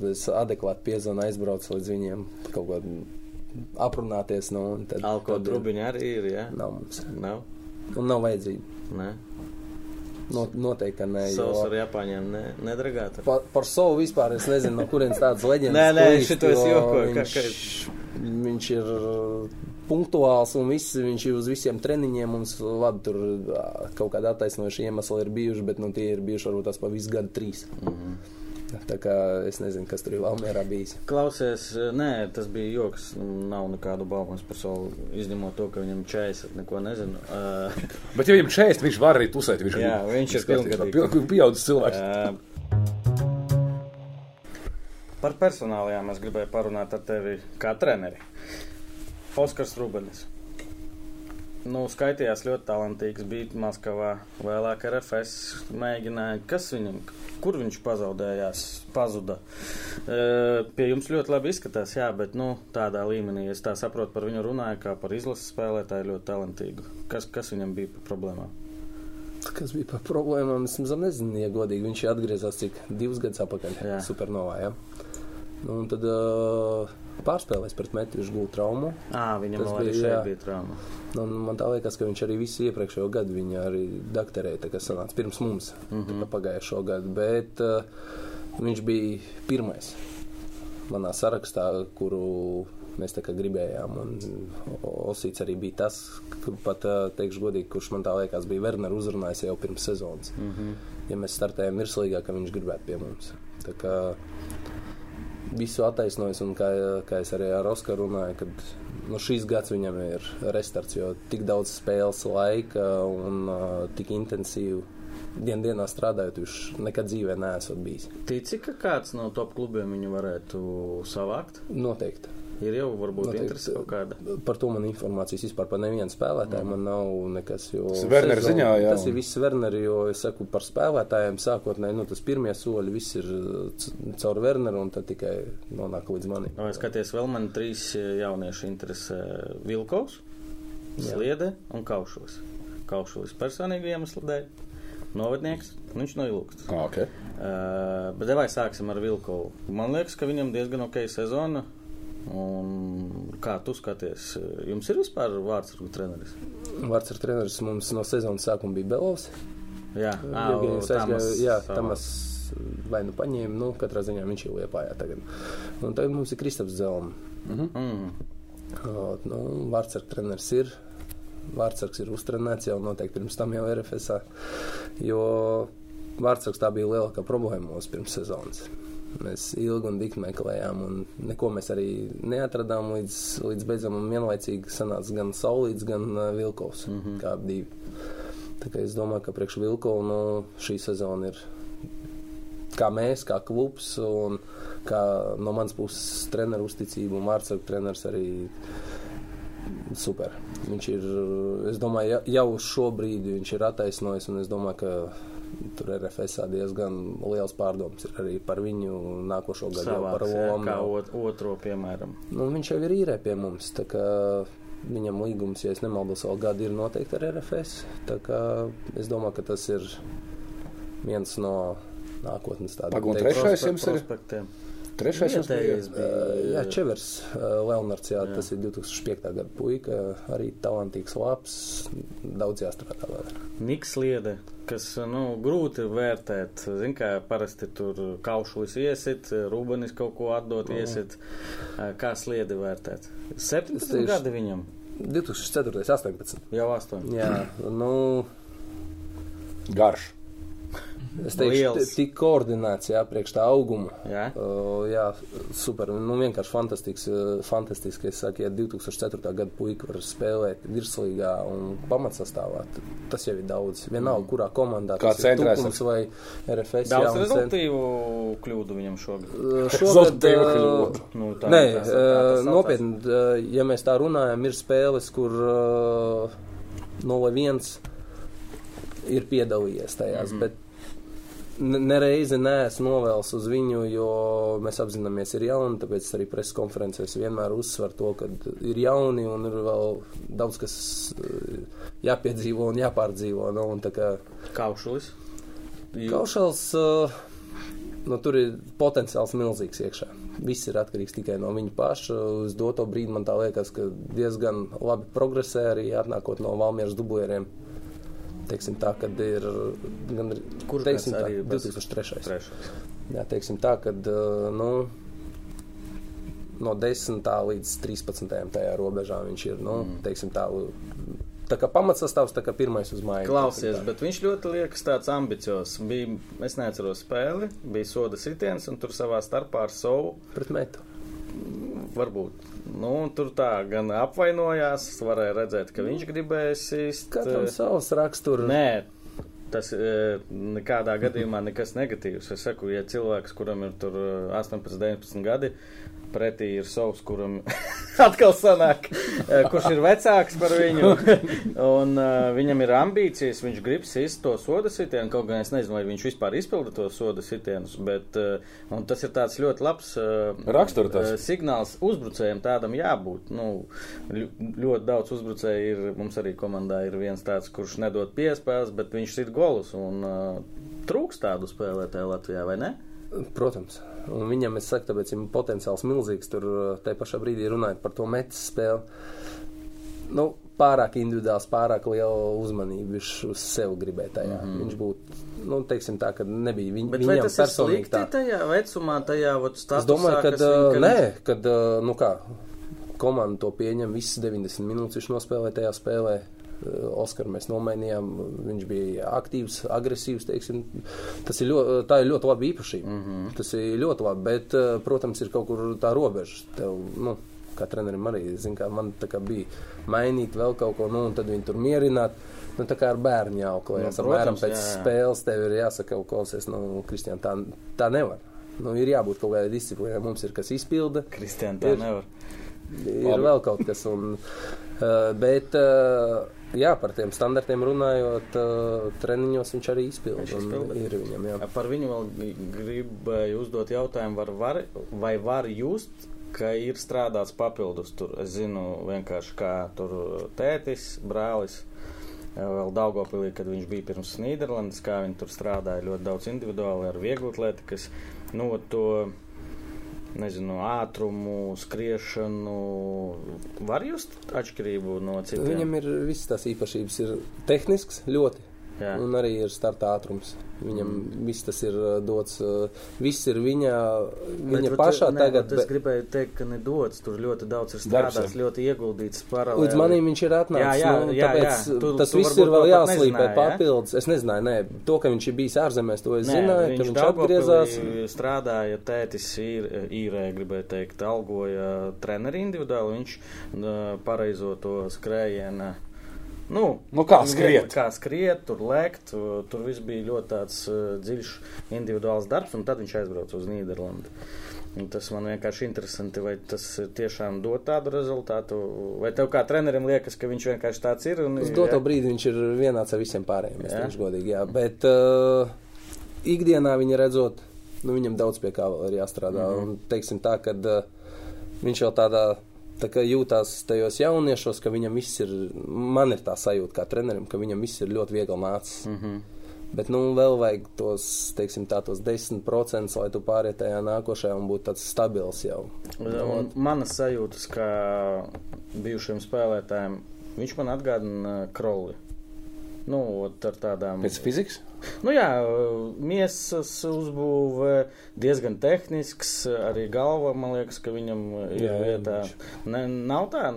Es adekvāti piezvanu, aizbraucu līdz viņiem kaut ko aprunāties. Nu, tad,
Alko
tad
drubiņa arī ir, jā?
Nav mums.
Nav?
Un nav vajadzība.
Nē.
Not, noteikti, ka nē.
Savs ar Japāņiem ne, nedragāt.
Par, par savu vispār es nezinu, no kurienes tādas leģendas.
Nē, nē, šito es
jo
jokoju,
Viņš, viņš ir punktuāls un viss, viņš ir uz visiem treniņiem. Mums labi, tur kaut kāda attaisnoša iemesla ir bijuši, bet nu, tie ir bijuši varbūt tās pa visu gadu trīs. Mm. -hmm. Tā kā es nezinu, kas tur ir Valmērā bijis.
Klausies, nē, tas bija joks. Nav nekādu baumas par savu, izņemot to, ka viņam čēs, neko nezinu. Uh,
Bet, ja viņam šeit, viņš var arī tusēt. Viņš,
Jā, viņš ir pilngadīgs.
Pieaudzis cilvēks.
uh, par personālajām es gribēju parunāt ar tevi kā treneri. Oskars Rubenis. Nu, skaitījās ļoti talantīgs, bija Maskavā, vēlāk RFS mēģināja. Kas viņam, kur viņš pazaudējās, pazuda? E, pie jums ļoti labi izskatās, jā, bet nu, tādā līmenī es tā saprotu par viņu runāju, kā par izlases spēlētāju ļoti talantīgu. Kas, kas viņam bija par problēmām?
Kas bija par problēmām? Es nezinu, ja godīgi. Viņš ir atgriezies cik divus gadus atpakaļ
Jā.
Supernovā. Ja? Nu, un tad uh, pārspēlēs pret metu, viņš gūta traumu.
Ā, viņam
Tas
arī
bija,
šeit
jā.
bija trauma.
Nu, un man tā liekas, ka viņš arī visu iepriekšējo gadu viņa arī doktorēja, tā kā sanāca pirms mums, mm -hmm. pagājušo gadu. Bet uh, viņš bija pirmais manā sarakstā, kuru mēs tā kā gribējām. Un Osīts arī bija tas, kur pat, uh, teikšu godīgi, kurš man tā liekas bija Werner uzrunājis jau pirms sezonas. Mm -hmm. Ja mēs startējām virslīgā, ka viņš gribētu pie mums. Tā kā visu attaisnojis, un kā, kā es arī ar Oskaru runāju, kad nu, šīs gads viņam ir restarts, jo tik daudz spēles laika un uh, tik intensīvi dien dienā strādājot, viņš nekad dzīvē neesot bijis.
Tici, ka kāds no top klubiem viņu varētu savākt?
Noteikti.
Ir jau varbūt
Noteikti.
interesi kaut kāda.
Par to man informācijas vispār par nevienu spēlētāju mm. man nav nekas. Jo
Tas ir Wernera
sezona-
ziņā, jā.
Tas ir viss Werneri, jo es saku par spēlētājiem sākotnēji, nu tas pirmie soļi viss ir c- caur Werneru un tad tikai nonāk līdz manim.
Vai skaties, vēl man trīs eh, jaunieši interesē Vilkovs, Sliede un Kaušulis. Kaušulis personīgi iemeslu dēļ. Novednieks, un viņš no Ilūkstas.
Ah, okay.
Uh, bet vai sāksim ar Vilkovu? Man liekas, ka viņam diezgan ok sezona. Un kā tu skaties? Jums ir vispār vārds ar treneris?
Vārds ar treneris mums no sezonas sākuma bija Belovs.
Jā, Tamas
aizgāja. Tamas vai nu paņēma, nu, katrā ziņā viņš ir liepājā tagad. Un tagad mums ir Kristaps Zelma.
Mm.
O, Nu, Vārtsargs treneris ir. Vārtsargs ir uztrenēts jau noteikti pirms tam jau RFSā. Jo Vārtsargs tā bija lielākā problēma mums pirms sezonas. Mēs ilgi un dikti meklējām, un neko mēs arī neatradām līdz, līdz beidzam. Vienlaicīgi sanāca gan Saulīts, gan uh, Vilkovs, mm -hmm. kā divi. Tā kā es domāju, ka priekš Vilkovu nu, šī sezona ir kā mēs, kā klubs, un kā no manas puses treneru uzticība un vārdsargu treneris arī super. Viņš ir, es domāju, ja- jau uz šo brīdi viņš ir attaisnojis, un es domāju, ka tur RFS diezgan liels pārdoms ir arī par viņu nākošo gadu, jau par
Savāks, jā,
lomu.
kā ot, otro, piemēram.
Nu, viņš jau ir īrē pie mums. Viņam līgums, ja es nemaldos, vēl gadu ir noteikti ar RFS. Es domāju, ka tas ir viens no nākotnes tādiem teikt,
trešais jums ir? Trešais
Vietējais
bija.
bija.
Jā, Čevers, Leonards, jā, jā. tas ir 2005. gada puika, arī talantīgs, labs, daudz jāstrādā vēl.
Niks liede, kas nu, grūti vērtēt. Zini, kā parasti tur kaušulis iesit, rūbenis kaut ko atdot, iesit. Kā sliedi vērtēt? 17
Es tieši-
gadi viņam,
2004. 18.
jau 8.
Jā, nu,
Garš.
Es teikšu,
Liels.
t- tik koordinēts, jā, priekš tā auguma.
Jā?
Uh, jā, super. Nu, vienkārši fantastisks. uh, fantastiski. Es saku, ja 2004. gada puika var spēlēt virslīgā un pamatsastāvā, tas jau ir daudz. Vienalga, kurā komandā
Kā
tas ir
centrā
Tukums vai RFS.
Daudz
jā, un cent-
rezultīvu kļūdu viņam šogad.
Uh, Šogad,
Rezultīvu
uh.
Nu, tā,
Nē,
tā, tā,
uh,
saucās.
nopietni, uh, ja mēs tā runājam, ir spēles, kur uh, 0-1 ir piedalījies tajās, mm -hmm. bet nereizi neesmu novēls uz viņu, jo mēs apzināmies, ir jauni, tāpēc arī preses konferencēs vienmēr uzsver to, ka ir jauni un ir vēl daudz kas uh, jāpiedzīvo un jāpārdzīvo. Nu, un kā
Kaušulis.
Kaušals, uh, nu, tur ir potenciāls milzīgs iekšā. Viss ir atkarīgs tikai no viņa paša. Uz doto brīdi man tā liekas, ka diezgan labi progresē arī atnākot no Valmieras dublieriem. Teiksim tā, kad ir gan
Kurš
teiksim tā,
arī bez-
2003.
Trešais.
Jā, teiksim tā, kad nu, no 10. līdz 13. tajā robežā viņš ir. Nu, mm. teiksim, tā, tā kā pamatsastāvs, tā kā pirmais uz mājas.
Klausies, bet viņš ļoti liekas tāds ambiciozs. Bija, es neatceros spēli, bija soda sitiens, un tur savā starpā ar savu
pret metu.
varbūt. Nu, tur tā gan apvainojās, varēja redzēt, ka viņš gribēja sist.
Katram
eh,
savs raksturs.
Nē, tas eh, nekādā gadījumā nekas negatīvs. Es saku, ja cilvēks, kuram ir tur eh, 18, 19 gadi, pretī ir savs, kuram atkal sanāk, eh, kurš ir vecāks par viņu, un uh, viņam ir ambīcijas, viņš grib sist to soda sitienu, kaut gan es nezinu, vai viņš vispār izpilda to soda sitienus, bet uh, tas ir tāds ļoti labs uh, signāls uzbrucējiem tādam jābūt. Nu, ļoti daudz uzbrucēju ir, mums arī komandā ir viens tāds, kurš nedod piespēles, bet viņš sit golus, un uh, trūks tādu spēlētāju Latvijā, vai ne?
Protams. Un viņam, es saku, tāpēc ir potenciāls milzīgs. Tur uh, tajā pašā brīdī runājot par to metas spēli. Nu, pārāk individuāls, pārāk liela uzmanība viņš uz sevi gribēja tajā. Mm -hmm. Viņš būtu, nu, teiksim tā, ka nebija viņ,
Bet
viņam personīgi tā.
tajā vecumā, tajā statusā,
Es domāju, ka
kas viņu-
nē, kad, uh, nu kā, komanda to pieņem, visas 90 minūtes viņš nospēlēja tajā spēlē. Uh, Oskaru mēs nomainījām, viņš bija aktīvs, agresīvs. Teiksim. Tas ir ļoti, tā ir ļoti laba īpašība. Mm -hmm. Tas ir ļoti labi, bet, uh, protams, ir kaut kur tā robeža. Tev, nu, kā trenerim arī, zin, kā man kā bija mainīt vēl kaut ko, nu, un tad viņi tur mierināt. Nu, tā kā ar bērnu jāauklējas.
Nu,
apmēram pēc
jā, jā.
spēles tev ir jāsaka, klausies, nu, Kristian, tā, tā nevar. Nu, ir jābūt kaut kādai disciplīnai. Mums ir kas izpilda,
Kristiāna tā
Ir.
nevar.
ir Labi. vēl kaut kas. Un, uh, bet, uh, jā, par tiem standartiem runājot, uh, treniņos viņš arī izpilda.
Viņš izpilda.
Viņam, jā.
Par viņu vēl gribēju uzdot jautājumu, var, var, vai var just, ka ir strādāts papildus tur. Es zinu vienkārši kā tur tētis, brālis. eh, Vēl Daugopilī, kad viņš bija pirms Nīderlandes, kā viņi tur strādāja ļoti daudz individuāli ar vieglatlētikas, nu, to, nezinu, ātrumu, skriešanu. Var just atšķirību no citiem?
Viņam ir visas tās īpašības. Ir tehnisks ļoti.
Jā.
Un arī ir starta ātrums. Viņam viss tas ir uh, dots. uh, Viss ir viņa, viņa
Bet,
pašā
ne,
tagad.
bet Es gribēju teikt, ka nedots. Tur ļoti daudz ir
Darbs,
strādāts,
jā.
ļoti ieguldīts paralēli.
Līdz manim viņš ir atnācis.
Jā, jā,
nu,
jā,
tāpēc
jā. Tu-
tas
tu
viss ir vēl jāslīpē
nezināji, jā?
papildus. Es nezināju, nē, to, ka viņš ir bijis ārzemēs, to es
Nē,
zināju, ka viņš atgriezās.
Strādāja, tētis ir, īrē, gribēju teikt, algoja treneri individuāli. Viņš uh, pareizo to skrējienu. Nu,
Nu, kā skriet?
Kā skriet, tur lēkt. Tur viss bija ļoti tāds uh, dziļš individuāls darbs, un tad viņš aizbrauca uz Nīderlandi. Un Tas man vienkārši interesanti, vai tas tiešām dod tādu rezultātu, vai tev kā trenerim liekas, ka viņš vienkārši tāds ir. Un,
Uz doto brīdi viņš ir vienāds ar visiem pārējiem, es teikšu godīgi, jā. Bet uh, ikdienā viņa redzot, nu viņam daudz pie kā vēl ir jāstrādā. Mm -hmm. Un teiksim tā, ka uh, viņš jau tādā. Tā kā jūtās tajos jauniešos, ka viņam viss ir, man ir tā sajūta kā trenerim, ka viņam viss ir ļoti viegli nācis. Mm -hmm. Bet, nu, vēl vajag tos, teiksim, tā, tos 10%, lai tu pāriet tajā nākošajā un būtu tāds stabils jau.
Un manas sajūtas, kā bijušiem spēlētājiem, viņš man atgādina kroli. Nu, ar tādām.
Pēc fizikas?
Nu jā, miesas uzbūve diezgan tehnisks, arī galva, man liekas, ka viņam ir
Jā,
vietā. Ne, nav tā,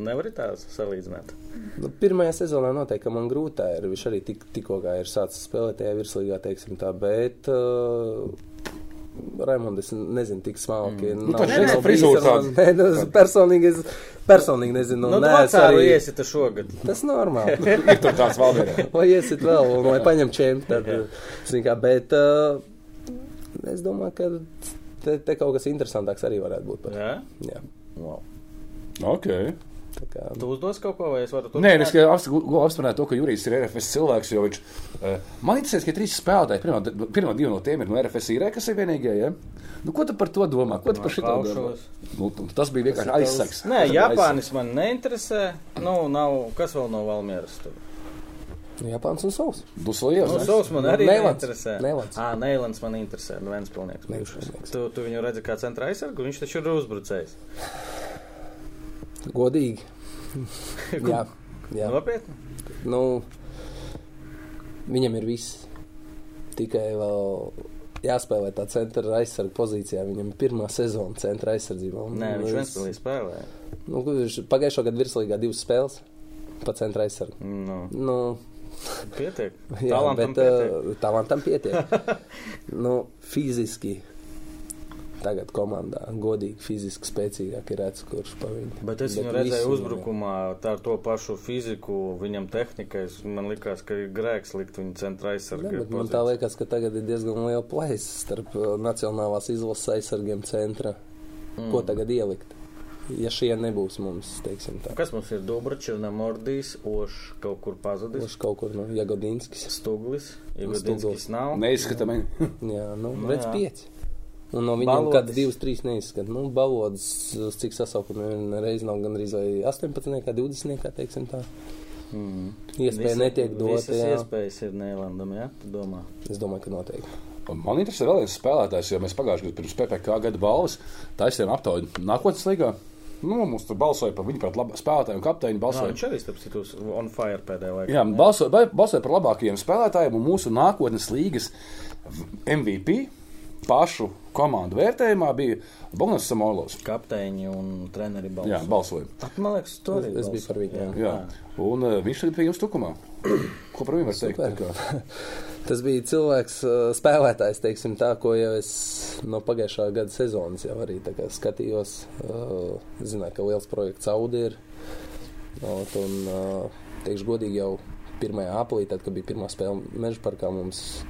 nevar tā salīdzināt.
Nu, pirmajā sezonā noteikti ka man grūtā ir. Viņš arī tik, tikko ir sācis spēlēt tajā virslīgā, teiksim tā, bet. Uh, Raimonds, es nezinu, tik smalki. Mm.
Nu.
Nē, nu, es personīgi, es personīgi nezinu.
Nu,
nē,
nu,
es
vecāru
arī-
iesita šogad.
Tas normāli.
Ir tur tāds valdībā.
Vai iesit vēl, vai paņem čempi, tad, zin kā, bet uh, es domāju, ka te, te kaut kas interesantāks arī varētu būt. Par.
Jā?
Jā.
Wow.
Ok.
Kā,
Tu uzdos kaut ko, vai es varu
Nē, es tikai apstiprināju to, ka Jurijs ir RFS cilvēks, jo viņš. Uh, man interesē, ka trīs spēlētāji, pirmā, pirmā divi no tiem ir no RFS īrē, kas ir vienīgie. Ja? Nu, ko tu par to domā? Ko tu par šito domā?
Klaušos.
Nu, tu- tas bija vienkārši aizsaks.
Nē, Japānis man neinteresē. Nu, nav, kas vēl no Valmieras tur?
Japāns un savs.
Duslies.
Nu? Savs man
Nu,
arī
Neilants.
neinteresē.
Neilants.
Ā, Neilants man interesē. Nu, viens.
Neilants.
Tu, tu viņu redzi kā centra aizsargu, viņš taču ir uzbrucējs.
Godīgi. jā, jā.
Nopietni.
Nu, viņam ir viss. Tikai vēl jāspēlē tā centra aizsarga pozīcijā. Viņam ir pirmā sezona centra aizsardzībā.
Nē, viņš viens pilnīgi spēlē.
Nu, viņš pagājušā gada virslīgā divas spēles pa centra aizsargu.
Nu,
Nu,
pietiek.
jā,
Talantam
bet
pietiek.
uh, talantam pietiek. nu, fiziski tagad komandā godīgi, fiziski spēcīgāk ir redzams, kurš pa viņu.
Bet es viņu
visi
redzēju uzbrukumā, tā ar to pašu fiziku, viņam tehnikai. Man liekas, ka ir grēks likt viņu centra
bet man tā liekas, ka tagad ir diezgan liela plaisa starp uh, nacionālās izlases aizsargiem centra. Mm. Ko tagad ielikt? Ja šie nebūs mums, teiksim tā.
Kas mums ir Dubračs, Namordijs, Ošs kaut kur pazudis,
Kurš kaut kur no Jagodinskis.
Stuglis,
Stuglis.
Jagodinskis nav.
Neizskata mani.
Jā, nu,
Nu,
redz pieci. Un no viņiem
Balodis.
kāds divas, trīs neizskat. Nu, balodas, cik sasaukumi reiz nav gan arī 18, 20, teiksim tā.
Mm.
Iespēja netiek dota, jā.
iespējas ir Neilandam, jā? Tu domā?
Es domāju, ka noteikti.
Man interesē vēl viens spēlētājs, jo mēs pagājušajā gadā pirms PPC gada balvas taisījām aptauju nākotnes līgā. Nu, mums tur balsoja par viņu, par labu spēlētāju un kapteini.
Jā,
Balsoja,
viņš arī, starp citu, on fire pēdējā laikā.
jā, balsoja, ba- balsoja par labākajiem spēlētājiem un mūsu nākotnes līgas MVP pašu komandu vērtējumā bija Bonas Samolovs.
Kapteiņi un treneri balso.
Jā, balsoja.
At, man liekas, tu arī
Es- es biju par viņu, jā.
Jā. Un uh, viņš tagad pie jums tukumā. Ko par viņu var teikt?
Tas bija cilvēks, uh, spēlētājs, teiksim, tā, ko jau es no pagājušā gada sezonas jau arī skatījos. Uh, Zināju, ka liels projekts Audi ir. Ot, Un, uh, teikšu godīgi, jau 1. aprīlī, tad, kad bija pirmā spēle Meža parkā, mums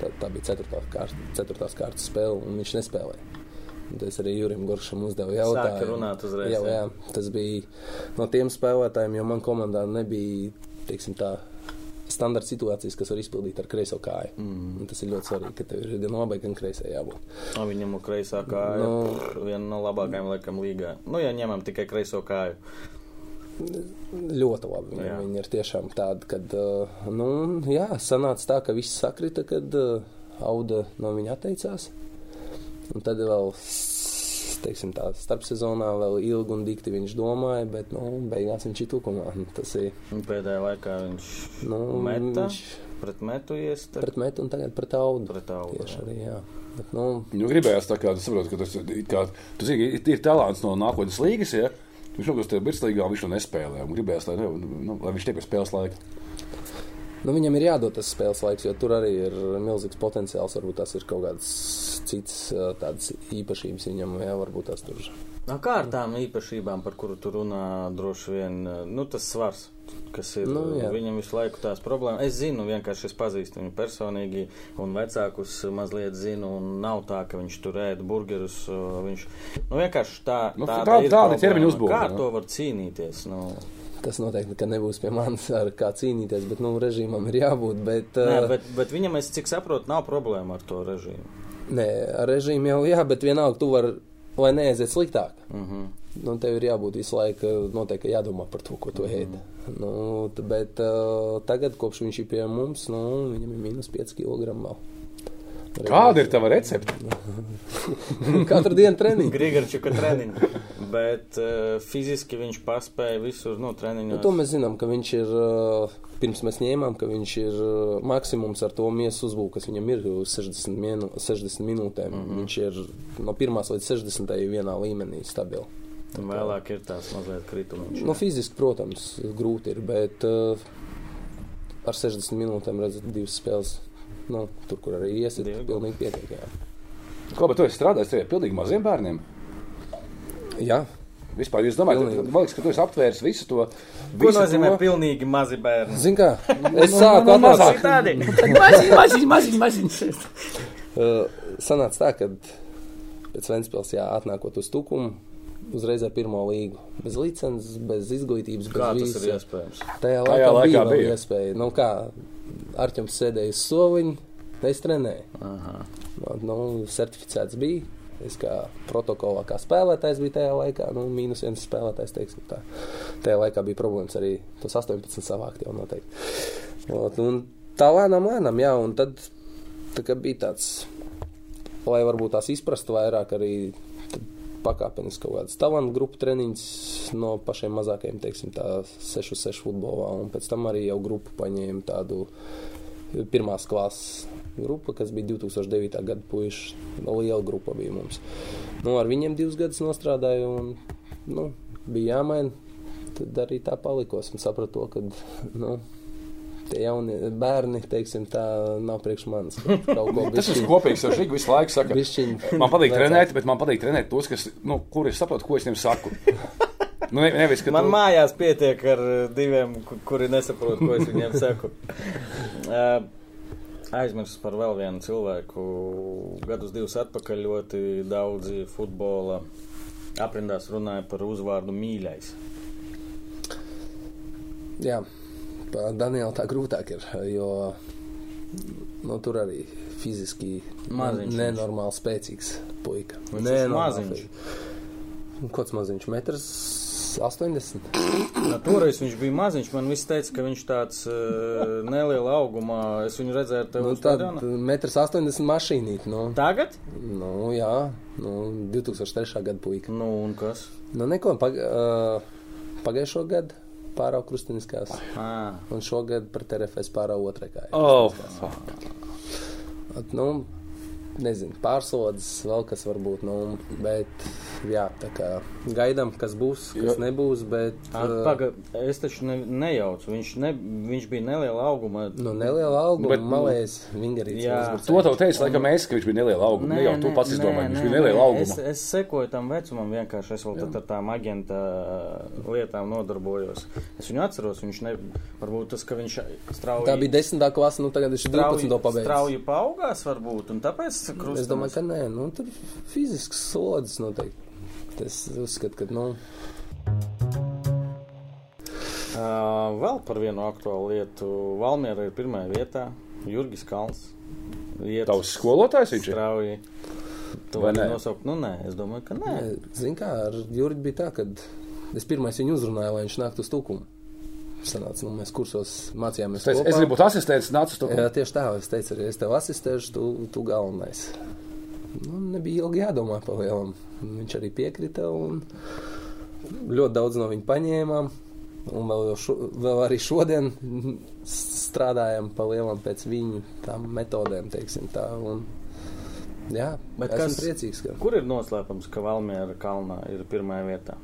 tā, tā bija 4. Kārt, ceturtās kārtas spēle, un viņš nespēlēja. Es arī Jurim Goršam uzdevu jautājumu.
Uzreiz,
Jā,
jā.
jā, tas bija no tiem spēlētājiem, jo man komandā nebija, teiksim tā, standarta situācijas, kas var izpildīt ar kreiso kāju. Mm. Un tas ir ļoti svarīgi, ka tev ir gan labai, gan kreisai jābūt.
O, Viņam ir kreisā kāja.
Nu.
No... Viena no labākajām laikam līgā. Nu, ja ņemam tikai kreiso kāju.
Ļoti labi. Viņi,
Jā.
viņi ir tiešām tādi, kad, uh, nu, jā, sanāca tā, ka viss sakrita, kad uh, Auda no viņa atteicās. Un tad vēl, teiksim tā, starpsezonā vēl ilgi un dikti viņš domāja, bet, nu, beigās viņš ir tukumā. Nu, Tas ir,
pēdējā laikā viņš
nu,
meta
viņš
pret metu iesta.
pret metu un tagad pret Audu.
Pret Audu,
Tieši
jā.
arī, jā. Bet, nu,
Nu, gribējās tā kā, tu saproti, ka tas kā, tu zini, ir, ir talants no nākotnes līgas, ja? Viņš nokļūst tajā virslīgā, viņš to nespēlē. Gribējās, lai, ne, nu, lai viņš tiek pie spēles laika.
Nu, viņam ir jādod tas spēles laiks, jo tur arī ir milzīgs potenciāls. Varbūt tas ir kaut ā, tādas īpašības viņam, jā, varbūt tas tur.
No kā ar tām īpašībām, par kuru tu runā, droši vien nu, tas svars. kas ir.
Nu, jā.
viņam visu laiku tās problēmas. Es zinu, vienkārši es pazīstu viņu personīgi, un vecākus mazliet zinu, un nav tā, ka viņš tur ēda burgerus. Viņš nu, vienkārši tā,
Nu,
tāda
tā-
ir
tāda
problēma.
ķermeņa uzbūve,
Kā
jā.
to var cīnīties? Nu,
Tas noteikti nebūs pie manis ar kā cīnīties, bet nu, režīmam ir jābūt. Bet,
Nē,
uh,
bet, bet viņam, es cik saprotu, nav problēma ar to režīmu.
Nē, ar režīmu jau jā, bet vienalga tu vari, lai neaiziet sliktāk.
Uh -huh.
Nu, tev ir jābūt visu laiku, noteikti jādomā par to, ko tu
Mhm.
ēd. Nu, t- bet uh, tagad, kopš viņš ir pie mums, nu, viņam ir mīnus 5 kg vēl.
Kāda ir tava recepte?
Katru dienu treniņu.
Grigorčuka treniņš. Bet uh, fiziski viņš paspēja visur, nu, treniņos.
Nu, to mēs zinām, ka viņš ir, uh, pirms mēs ņēmām, ka viņš ir uh, maksimums ar to miesu uzbūvu, kas viņam ir uz 60, minu, 60 minūtēm. Mm -hmm. Viņš ir no 1 līdz 60 vienā līmenī stabili.
Un vēlāk ir tās mazliet kritumiņš.
Nu, fiziski, protams, grūti ir, bet uh, ar 60 minūtēm redzat divas spēles. Nu, tur, kur arī iesiet,
Divi
pilnīgi pietiek. Jā.
Ko, bet tu esi strādājis tikai pilnīgi maziem bērniem?
jā.
Vispār, jūs domājat,
Pilnīgi.
ka, man liekas, ka tu esi aptvēris visu to.
Ko
visu
nozīmē
to-
pilnīgi mazi bērni?
Zini, kā es sāku atklāt,
Tādi.
Maziņ, maziņ, maziņ, maziņ.
uh, sanāca tā, ka pēc Ventspils jā, atnākot uz tukumu, uzreiz ar pirmo līgu. Bez licences, bez izglītības, bez
Kā tas
visa.
ir iespējams?
Tajā
Tajā
laikā,
laikā
bija, bija.
bija.
iespēja. Nu, kā Arčuns sēdēja uz soliņa, es trenēju. Nu, nu, certificēts bija. Es kā protokolā, kā spēlētājs bija tajā laikā, nu, mīnus viens spēlētājs, teiksim tā. Tajā laikā bija problēmas arī tos 18 savākt jau noteikti. Ot, un tā lēnām, lēnām, jā, un tad tā bija tāds, lai varbūt tās izprastu vairāk arī pakāpeniski kaut kādas talantu grupu treniņas no pašiem mazākajiem, teiksim tā, 6-6 futbolā, un pēc tam arī jau grupu paņēma tādu pirmās klases grupa, kas bija 2009. gada puiši. No liela grupa bija mums. Nu, ar viņiem divus gadus nostrādāju, un nu, bija jāmaina. Tad arī tā palikos un sapratu, ka nu, tie jaunie bērni, teiksim, tā nav priekš manis. ka Kaut ko
Tas ir kopīgs, jo Žiga visu laiku saka,
bišķiņ
man patīk trenēt, bet man patīk trenēt tos, kas, nu, kuri saprot, ko es viņiem saku. Nu, ne, nevis, ka
Man
tu...
mājās pietiek ar uh, diviem, ku- kuri nesaprot, ko es viņiem saku. Uh, Aizmirsu par vēl vienu cilvēku. Gadus divus atpakaļ ļoti daudzi futbola aprindās runāja par uzvārdu mīļais.
Jā, par Danielu tā grūtāk ir, jo nu, tur arī fiziski
Maziņš viņš.
nenormāli spēcīgs puika.
Viņš ir maziņš.
Kāds maziņš? Metrs 80.
Nu, toreiz viņš bija maziņš. Man viss teica, ka viņš tāds uh, neliela augumā. Es viņu redzēju ar tevi
Nu, tad metrs 80 mašīnīt. Nu,
Tagad?
nu, jā, nu, 2003. gada puika.
Nu, un kas?
Nu, neko, pag, uh, pagājušo gadu pārāk krustiniskās.
À,
Un šogad par TRFS pārāk otrai kājai.
Oh,
At, nu, nezinu, pārslodzes vēl kas var būt, nu, bet jā, tā kā gaidām, kas būs, kas
Jo-
nebūs, bet
À,
uh,
paga, es taču ne, nejaucu. Viņš, ne, viņš bija neliela auguma.
nu, neliela alga,
Bet, nu,
malējs vingarīts.
jā.
to tev teica, laikam, es, ka viņš bija neliela auguma. Ne jau tu pats izdomāji, viņš bija neliela auguma.
Es, es sekoju tam vecumam, vienkārši es vēl tad ar tām agenta lietām nodarbojos. Es viņu atceros, viņš ne, varbūt tas, ka viņš strauji.
Tā bija desmitā klase, nu tagad viņš ir 12. pabeigts.
Strauji paaugās, varbūt, un tāpēc krustums.
Es domāju, ka nē, nu, tur fizisks slodzes noteikti. Es uzskatu, ka, nu,
Uh, vēl par vienu aktuālu lietu. Valmiera ir pirmajā vietā. Jurgis Kalns.
Tavs skolotājs viņš ir?
strauji. Tu vari
nē?
nosaukt, nu nē, es domāju, ka nē.
zin kā, ar Jurģi bija tā, ka es pirmais viņu uzrunāju, lai viņš nāktu uz tukumu. Sanāca, nu, mēs kursos mācījāmies.
Es,
kopā.
es gribu būt asistents, nāc uz to.
Jā, tieši tā, es teicu, arī es tev asistēšu, tu, tu galvenais. Nu, nebija ilgi jādomā par lielam. Viņš arī piekrita un ļoti daudz no viņa paņēmām. Un vēl, šo, vēl arī šodien strādājam pa lielam pēc viņu metodēm, teiksim tā. Un, jā,
Bet kas-
priecīgs, ka
Kur ir noslēpums, ka Valmiera kalnā ir pirmajā vietā?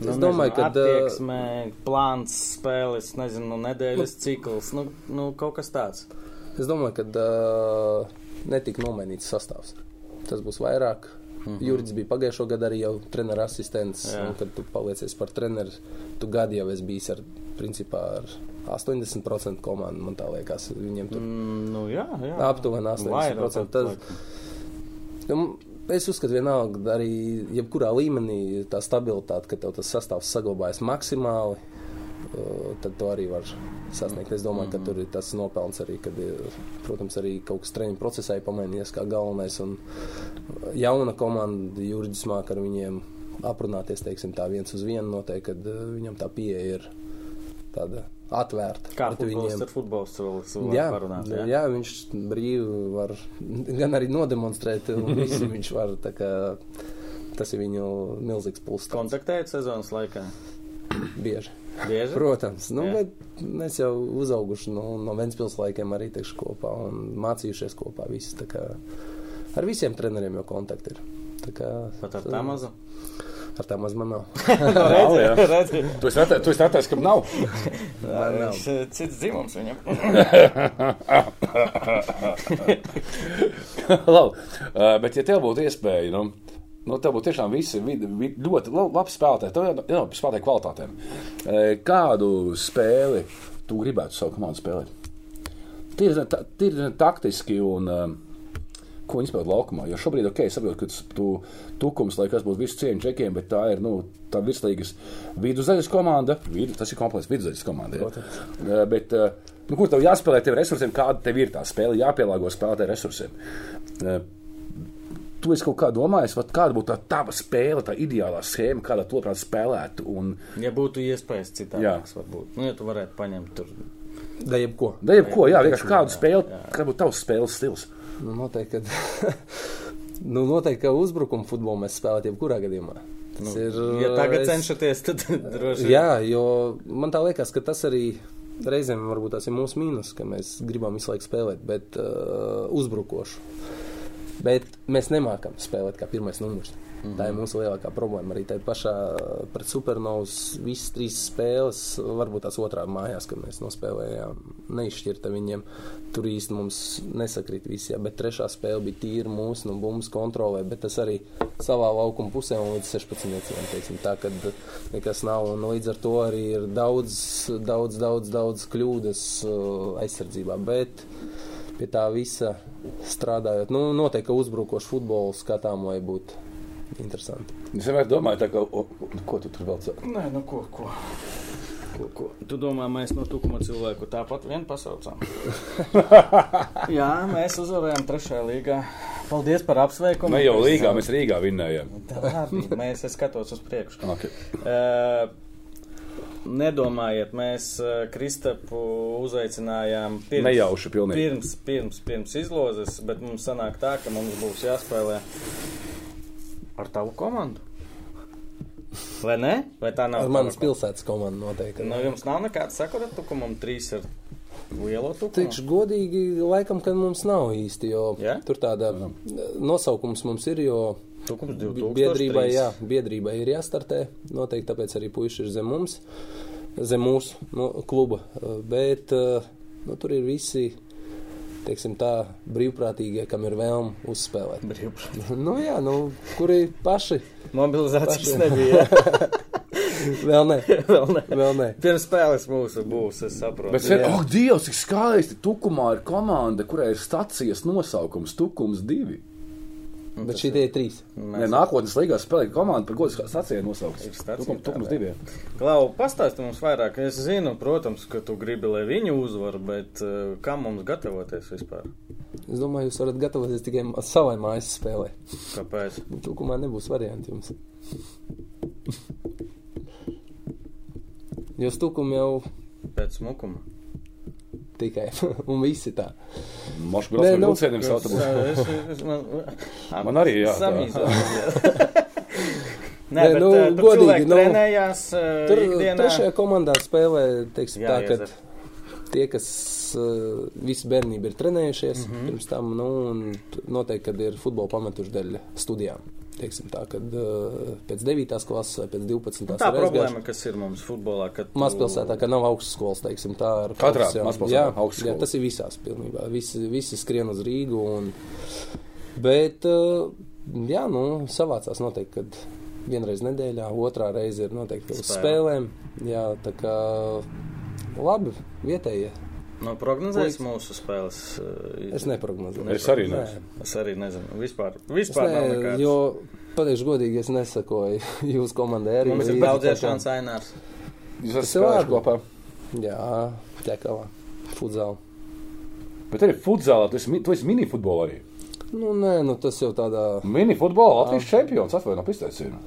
Nu,
Es domāju, ka,
attieksme, plāns, spēles, nezinu, nedēļas cikls, nu, nu kaut kas tāds.
Es domāju, ka uh, netika nomainīts sastāvs. Tas būs vairāk. Mm -hmm. Jurijs bija pagājušo gadu arī jau treneru asistents. Kad tu paliecies par treneru, tu gadu jau esi bijis ar principā ar 80% komandu, man tā liekas, viņiem tur
Mm, nu, jā, jā.
aptuveni 80%.
Vairāk,
Tas, nu, es uzskatu, vienalga arī jebkurā līmenī tā stabilitāte, ka tev tas sastāvs saglabājas maksimāli. Uh, Tad to arī var sasniegt. Es domāju, ka tur ir tas nopelns arī, kad, ir, protams, arī kaut kas treniņu procesā ir pamainījies kā galvenais. Un jauna komanda juridiski māk ar viņiem aprunāties, teiksim, tā viens uz vienu noteikti, kad viņam tā pieeja ir tāda atvērta.
Kā futbolists ar futbolistu vēl
Jā,
parunāt?
jā. jā, viņš brīvi var gan arī nodemonstrēt, un visu viņš var. kā Tas ir viņu milzīgs pluss.
Kontaktējot sezonas laikā?
Bieži.
Bieži?
Protams, nu,
Jā.
bet mēs jau uzauguši no, no Ventspils laikiem arī teikšu kopā un mācījušies kopā. Visi, kā ar visiem treneriem jau kontakti ir. Tā kā,
Pat ar tā mazu?
Ar tā maz man nav.
Redzi,
Tu esi attē- tu esi attēlojis, ka nav.
Man nav.
eh, cits dzimums viņam.
Labi, uh, bet ja tev būtu iespēja, nu, nu tev būtu tiešām visi vidi, vidi, ļoti la- labi spēlētāji, tev jau jā, spēlētāju kvalitātēm. Uh, kādu spēli tu gribētu savu komandu spēlēt? Tīri ta- tīri taktiski un uh, ko viņi spēlē laukumā. Jo šobrīd, ok, saprotu, ka tu, tukums, lai kas būtu visu cieņu čekiem, bet tā ir, nu, tā virslīgas vidusdaļas komanda. Vidu, tas ir komplekss vidusdaļas komanda. Ja? Uh, bet, nu, kur tev jāspēlē tiem resursiem, kāda tev ir tā spēle, jāpielāgo spēlētāju resursiem. Tu esi kaut kā domājis, vat kāda būtu tā tava spēle, tā ideālā schēma, kādā to prāt spēlētu. Un,
Ja būtu iespējas citādākas, varbūt. Nu, ja tu varētu paņemt tur.
Da jebko.
da, jebko, jā, vienkārši kādu spēli, kāda būtu tavs spēles stils.
Nu, noteikti, ka, nu, noteikti, ka uzbrukuma futbolu mēs spēlētu jebkurā gadījumā. Tas nu, ir.
Ja tagad
es-
cenšaties, tad droši vien.
Jā, jo man tā liekas, ka tas arī reizēm varbūt tas ir mūsu mīnus, ka mēs gribam visu laiku spēlēt, bet uh, uzbrukošu. Bet mēs nemākam spēlēt kā pirmais numurs. Mm -hmm. Tā ir mūsu lielākā problēma. Arī tajā pašā pret supernovas visas trīs spēles, varbūt tās otrā mājās, kad mēs nospēlējām, neizšķirta viņiem. Tur īsti mums nesakrīt visi, jā, bet trešā spēle bija tīra mūsu un bumbas kontrolē, bet tas arī savā laukuma pusē un līdz 16 metriem, teiksim, tā, kad nekas nav. Un līdz ar to arī ir daudz, daudz, daudz, daudz kļūdas uh, aizsardzībā. Bet pie tā visa strādājot, nu, noteikti, ka uzbrukošu futbolu skatām, lai būtu interesanti.
Es vienmēr domāju, tā, ka, o, o, ko tu tur vēl saki?
Nē, nu ko, ko. Ko, ko? Tu domā, mēs no tukuma cilvēku tāpat vien pasaucām? Jā, mēs uzvarējām trešajā līgā. Paldies par apsveikumu.
Ne jau Līgā, mēs Rīgā vinnējām.
Tā mēs skatos uz priekšu.
Okay.
Uh, nedomājiet, mēs uh, Kristapu uzaicinājām pirms,
Nejauši pilnīgi.
pirms, pirms, pirms izlozes, bet mums sanāk tā, ka mums būs jāspēlē ar tavu komandu. Vai ne? Vai tā nav?
Ar manas pilsētas komandu noteikti.
Nu, jums nav nekāda sakura tukumam, trīs ar lielo tukumu.
Teikšu godīgi, laikam, ka mums nav īsti, jo
Jā?
tur tāda nosaukums mums ir, jo
2003.
biedrībai, jā, biedrībai ir jāstartē, noteikti tāpēc arī puiši ir zem mums, zem mūsu nu, kluba, Uh, bet uh, nu, tur ir visi, teiksim tā, brīvprātīgie, kam ir vēlme uzspēlēt. Nu jā, nu, kuri paši
Mobilizācijas
Paši.
nebija.
vēl ne,
Vēl ne.
vēl ne.
Pirms spēles mūsu būs, es saprotu.
Bet, sen, oh, Dievs, cik skaisti! Tukumā ir komanda, kurai ir stācijas nosaukums Tukums 2.
Bet šī tie ir trīs.
Nē, nākotnes līgā spēlē komanda, par tas nosaukts.
Ir stacija
Tukum- Tukums
tādā.
2.
Klau, pastāsti mums vairāk. Es zinu, protams, ka tu gribi, lai viņi uzvar, bet uh, kā mums gatavoties vispār?
Es domāju, jūs varat gatavoties tikai savai mājas spēlē.
Kāpēc?
Tukumā nebūs varianti jums. Jo stukumi jau
Pēc smukuma.
Tikai, un visi tā.
Mošs
Nē,
brauc ar
nu,
vilcieniem
es, man,
Man arī jā, tā.
Samīzot. Nē,
Nē,
bet,
nu,
uh, tur
godīgi, nu,
trenējās uh,
Tur
ikdienā.
trešajā komandā spēlē, teiksim
Jā,
tā, ka tie, kas uh, visu bērnību ir trenējušies mm. -hmm. pirms tam, nu, un noteikti, kad ir futbola pametuši dēļ studijām. Teiksim tā, kad uh, pēc 9. klases vai pēc 12.
Tā
ir
problēma,
aizgājuši.
kas ir mums futbolā, kad tu-
Mazpilsētā, ka nav augstskolas, teiksim, tā ar
Katrā mazpilsētā
jā,
augstskola.
jā, tas ir visās pilnībā. Visi, visi skrien uz Rīgu. Un, bet, uh, jā, nu, savācās noteikti, kad vienreiz nedēļā, otrā reize ir noteikti uz
Spēle.
spēlēm. Jā, tā kā labi, vietējie.
No prognozēs mūsu spēles. uh,
Es neprognozēju.
Es arī
Nē.
nezinu.
Es arī nezinu. Vispār, vispār nav
ne,
nekāds.
jo, pateikšu godīgi, es nesakoju jūsu komandai arī.
Mums ir daudz iešanas ainārs.
Jūs esat spēlējuši kopā.
Jā, ķekavā, futzālā.
Bet arī futzālā, tu esi, tu esi minifutbolā arī.
Nu, nē, nu tas jau tādā,
Minifutbolā Latvijas čempions atvaino izteicienu.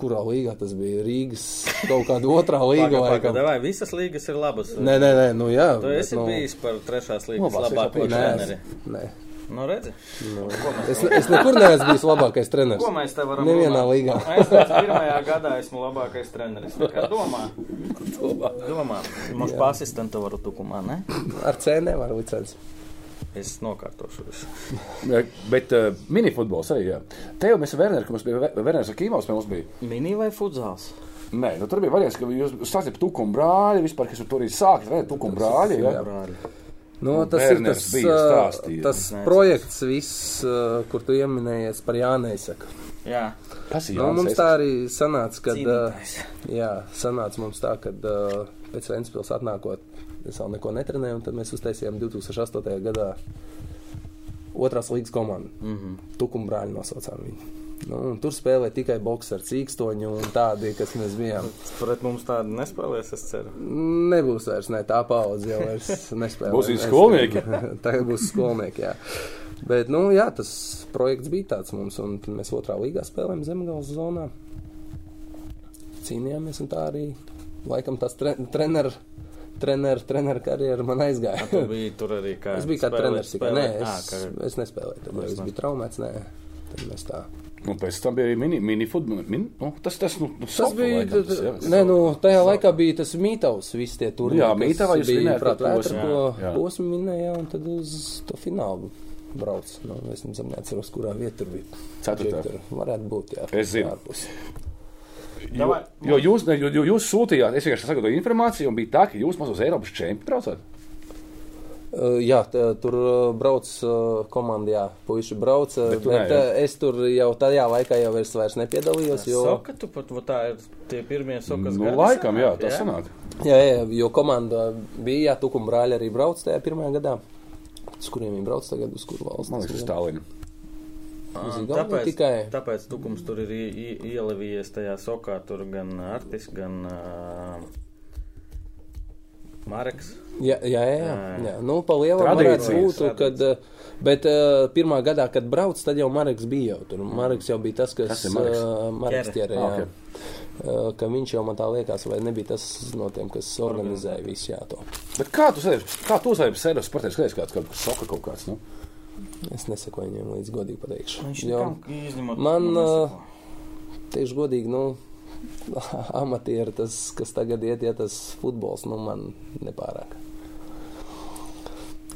Kurā līgā tas bija Rīgas kaut kāda otrā līga
Pagaidām,
laikam.
vai visas līgas ir labas?
Nē, nē, nē, nu jā.
Tu esi
nu,
bijis par trešās līgas
Labās,
labāko
es
treneri.
Nē,
Nu, redzi,
nu, es, es nekur neesmu bijis labākais treneris.
ko mēs te varam
Nevienā
runāt?
līgā.
Es teicu, pirmajā gadā esmu labākais treneris. Kā domā. Domā. Mums pa asistentu varu tukumā, ne?
Ar C nevar licenci.
Es nokārtošu visu.
Bet uh, minifutbols arī, jā. Te jau mēs ar Werneru, ka mums bija Werners pie mums bija.
Mini vai futzāls?
Nē, nu tur bija variants, ka jūs sākat tukumu brāļi, vispār, kas tur arī sākat, vai tukumu brāļi, jā.
Brāļi.
Nu,
Nu,
tas ir
Werners
tas,
stāstījis.
tas
Nē,
projekts, viss, ā, kur tu ieminējies par Jāneisaka.
Jā,
Kas ir
Nu,
Jānis
mums tā arī sanāca, kad,
cīnītājs.
jā, sanāca mums tā, kad pēc Ventspils atnākot, es vēl neko netrenēju, un tad mēs uztaisījām 2008. gadā otrās līgas komandu. Mm -hmm. Tukumbrāļi nosaucām viņu. Nu, un tur spēlēja tikai boxeri, cīkstoņi un tādi, kas mēs bijām.
Pret mums tādu nespēlēs, es ceru.
Nebūs vairs ne, tā paudze jau vairs nespēlē.
Būs
Mēs-
skolnieki?
Tagad būs skolnieki, jā. Bet, nu, jā, tas projekts bija tāds mums, un mēs otrā līgā spēlējām Zemgales zonā. Cīnījāmies, un tā arī, laikam, tas tre treneru, treneru, treneru karjeru man aizgāja.
Tu biji tur arī kā.
Es biju kā treneris tikai. Nē, es,
kā-
es nespēlēju.
Vairs
es
ne.
biju traumēts, nē. Tad mēs tā.
Un pēc tam bija arī mini, minifutbols. Min, nu, tas, tas, nu, nu,
Tas
sofa
bija.
laikam, tas, jā.
Nē, nu, tajā laikā bija tas mītavs, visi tie tur.
Jā, Mītavā jūs
bija
minējāt
prāt
to
vētru,
posmu,
minēja, un tad uz to finālu brauc. Nu, es nezinu, neatceros, kurā vietā tur bija.
Ceturtā.
Tur varētu būt, jā.
Es zinu.
ārpus.
Jo, jo, jūs, ne, jo, jo jūs sūtījāt, es vienkārši sagatavoju informāciju, un bija tā, ka jūs uz Eiropas čempionu braucat.
Uh, jā, tā, tur uh, brauc uh, komanda, jā, puiši brauc, uh,
Bet
bet,
ne, jā?
uh, es tur jau tajā laikā jau vairs, vairs nepiedalījos, jo,
Soka, tu pat, tā ir tie pirmie sokas.
Nu,
gadi
laikam, jā,
sanāk,
tas sanāk.
jā, jā, jo komanda bija, jā, Tukuma brāļi arī brauc tajā pirmajā gadā. Uz kuriem viņi brauc tagad, uz kuru valsts?
Man liekas.
Uz Igauniju
Tāpēc,
tikai.
tāpēc tukums tur ir ie- ie- ielevījies tajā sokā, tur gan Artis, gan uh, Mareks.
Jā, jā, jā, jā.
Jā.
Nu, pa lielam varētu būt, kad, bet uh, pirmā gadā, kad brauc, tad jau Mareks bija jau tur. Mareks jau bija tas, kas,
Kas Mareks?
ā, Mareks
ķere,
Ah,
jā.
ok.
Uh, ka viņš jau man tā liekas, vai nebija tas no tiem, kas organizēja visu jā, to.
Bet kā tu sēdi, kā tu sēdi sēdi sportē, skaties kāds, kaut kas soka kaut kāds, nu?
Es nesakoju viņiem līdz godīgi pateikšu.
Viņš
Jo,
nekam izņemot.
man,
nu, nesako.
tieši godīgi, nu, amatieri, tas, kas tagad iet, ja tas futbols, nu, man nepārāk.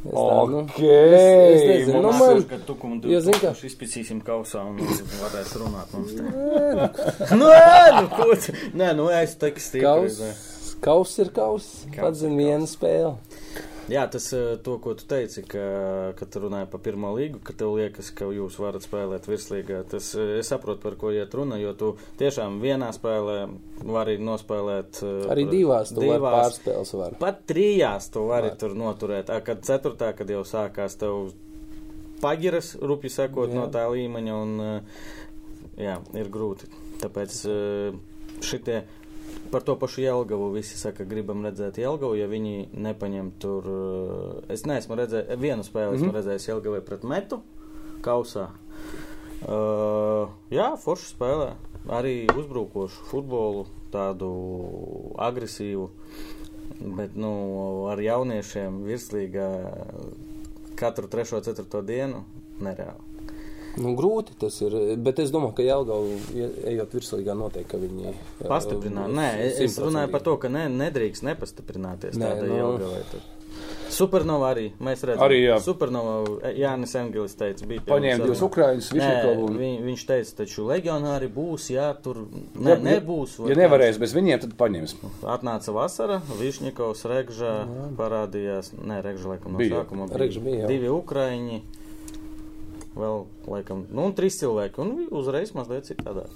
Es tā, nu,
Ok.
es, es nezinu, nu, man,
ka tukumu
jo, zini, ka-
izpicīsim kausā un varēs runāt mums te. Nē, nu, ko tu? Nē, nu, es teiktu
Kaus, kaus ir kaus,
Kaus
pats
ir
zina viena spēle.
Jā, tas, eh, to, ko tu teici, ka, kad runāji par pirmo līgu, ka tev liekas, ka jūs varat spēlēt virslīgā. Tas, eh, es saprotu, par ko iet runa, jo tu tiešām vienā spēlē vari nospēlēt. eh,
Arī divās tu vari
divās,
pārspēles var.
Pat trijās tu vari
Var.
tur noturēt. A, kad ceturtā, kad jau sākās tev pagiras, rupi sekot
Jā.
no tā līmeņa, un jā, ir grūti. Tāpēc šitie par to pašu Jelgavu visi saka, gribam redzēt Jelgavu, ja viņi nepaņem tur. eh, Es neesmu redzējis, vienu spēli esmu
Mhm.
redzējis Jelgavai pret metu kausā. Uh, jā, forši spēlē. Arī uzbrukošu futbolu, tādu agresīvu, bet nu, ar jauniešiem virslīgā katru trešo, ceturto dienu nereāli.
Nu, grūti tas ir, bet es domāju, ka Jelgavu, ejot virslīgā, noteikti, ka viņi uh,
Pastiprināt. Nē, es, runāju par to, ka ne, nedrīkst nepastiprināties
Nē,
tādai
nu.
Jelgavai. tur. Supernova arī. Mēs redzam,
Arī, jā.
Supernova Jānis Engelis teica, bija
Paņēma divus
Nē,
Višnikovu un...
viņ, viņš teica, taču legionāri būs, jā, tur ne, nebūs. vai
Ja nevarēs bez viņiem, tad paņems.
Atnāca vasara, Višņikovs, Regža parādījās. Nē, Regža laikam no
Bija.
sākuma
Regža bija, jā.
Divi ukraiņi, vēl laikam, nu, un trīs cilvēki. Un uzreiz mazliet citādāk.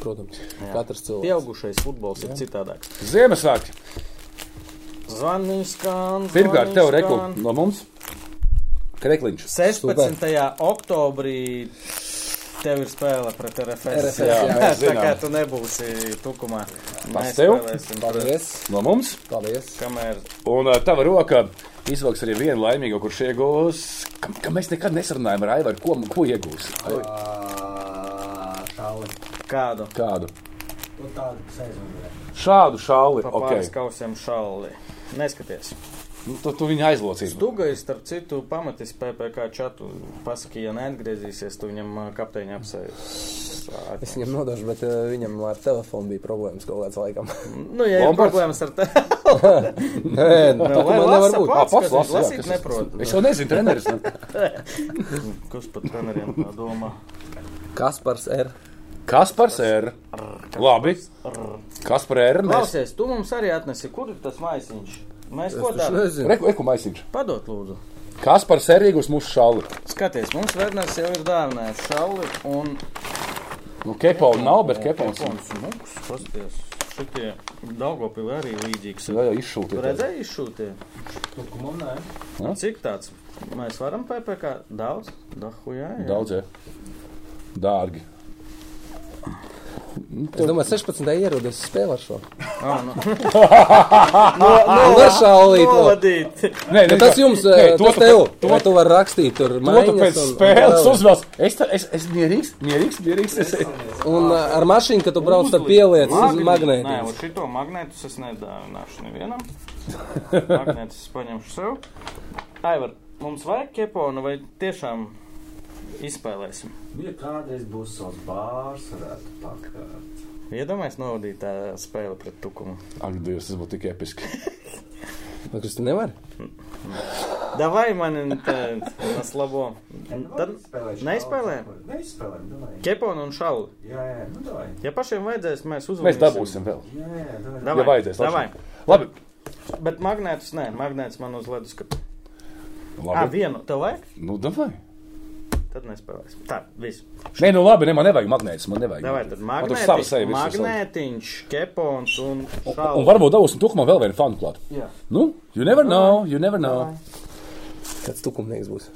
Protams, katrs cilvēks.
Pieaugušais futbols ir citādāks.
Ziemassvētki.
Zvanīs, kā
Pirmkārt, tev reku no mums. Krekliņš.
16. oktobrī tev ir spēle pret RFS.
RFS,
jā,
jā,
mēs
tā kā tu nebūsi tukumā. Mēs
tev?
Paldies!
No mums.
Paldies!
Kamēr
Un tava roka izvilks arī vienu laimīgo, kurš iegūs. Kam, kam mēs nekad nesarunājam ar Aivaru, ko, ko iegūs? Ai,
Šāli.
kādu
Kādu?
Nu, tādu sezonu.
Šādu šāli. Okay.
pāris kausiem šalli. Neskaties.
Nu, tu, tu viņu aizlocīsi.
Duga ir starp citu pamatīs PPC čatu. Pasaki, ja neatgriezīsies, tu viņam kapteiņa apsēs.
Es viņam nodošu, bet uh, viņam ar telefonu bija problēmas kaut kāds laikam.
Nu, ja ir problēmas ar te,
Nē, nu, tā man nevar būt.
pats.
Pats jā,
lasīt
kas-
neprot.
Es jau nezinu, treneris. Nu.
kas pat treneriem domā?
Kaspars R.
Kaspars ir. Labi. Kaspar ir. Mēs.
Klausies, tu mums arī atnesi, kur ir tas maisiņš? Mēs ko
nezinu.
Reku, reku maisiņš.
Padot, lūdzu.
Kaspars ir iegūs mūsu šāli.
Skaties, mums Verners jau ir dāvinājis šauli un
Nu, kepons nav, bet kepons.
kepons. Nu, skaties, šitie Daugopili arī līdzīgs.
Jā, jā,
Tu
izšūti.
redzēji izšūtie?
Tukumam nē.
Ja?
Cik tāds? Mēs varam PPK daudz? Dahu, jā, jā.
Daudz, jā. Dārgi.
Es domāju, 16. ierodas spēlē ar šo.
Ah, nu.
Nu, Lešālīt.
Novadīt.
Nē,
Ja tas jums,
nē,
nē,
to
tas tev,
to-
vai tu vari rakstīt tur
To tu pēc
un-
spēles
un-
uzvēlas. Es, es, es mierīgs, mierīgs, mierīgs. Es,
Un uh, ar mašīnu, kad tu brauc, tad pieliec uz
Nē,
magnētiņu.
uz šito magnētus es nedāvināšu nevienam. Magnētus es paņemšu sev. Aivar, mums vajag keponu vai tiešām izspēlēsim?
Ja kādreiz būs savs bārs, varētu pakāt.
Iedomājies novadīt tā spēle pret tukumu.
Ak, Dievs, tas būtu tik episki.
Vai kas tu nevari?
Davai man te naslabo. Tad neizspēlējam?
Neizspēlējam, davai.
Keponu un šauli.
Jā, jā, nu davai.
Ja pašiem vajadzēs, mēs uzvarēsim.
Mēs dabūsim vēl.
Jā, jā, davai.
Davai,
Ja vajadzēs.
davai.
Labi.
Bet magnētus nē, magnētus man uz ledus. Kad...
Labi.
Ah, vienu tev vajag?
Nu, davai.
Tad nespēlēsim. Tā, viss.
Nē, nu labi, ne, man nevajag magnētus, man nevajag.
Davai, tad magnētiņš, magnētiņš, kepons un
Un
šauli.
varbūt dabūsim tukumā vēl vienu fanu klāt.
Jā.
Nu, you never know, you never know.
Kāds tukumnieks būs?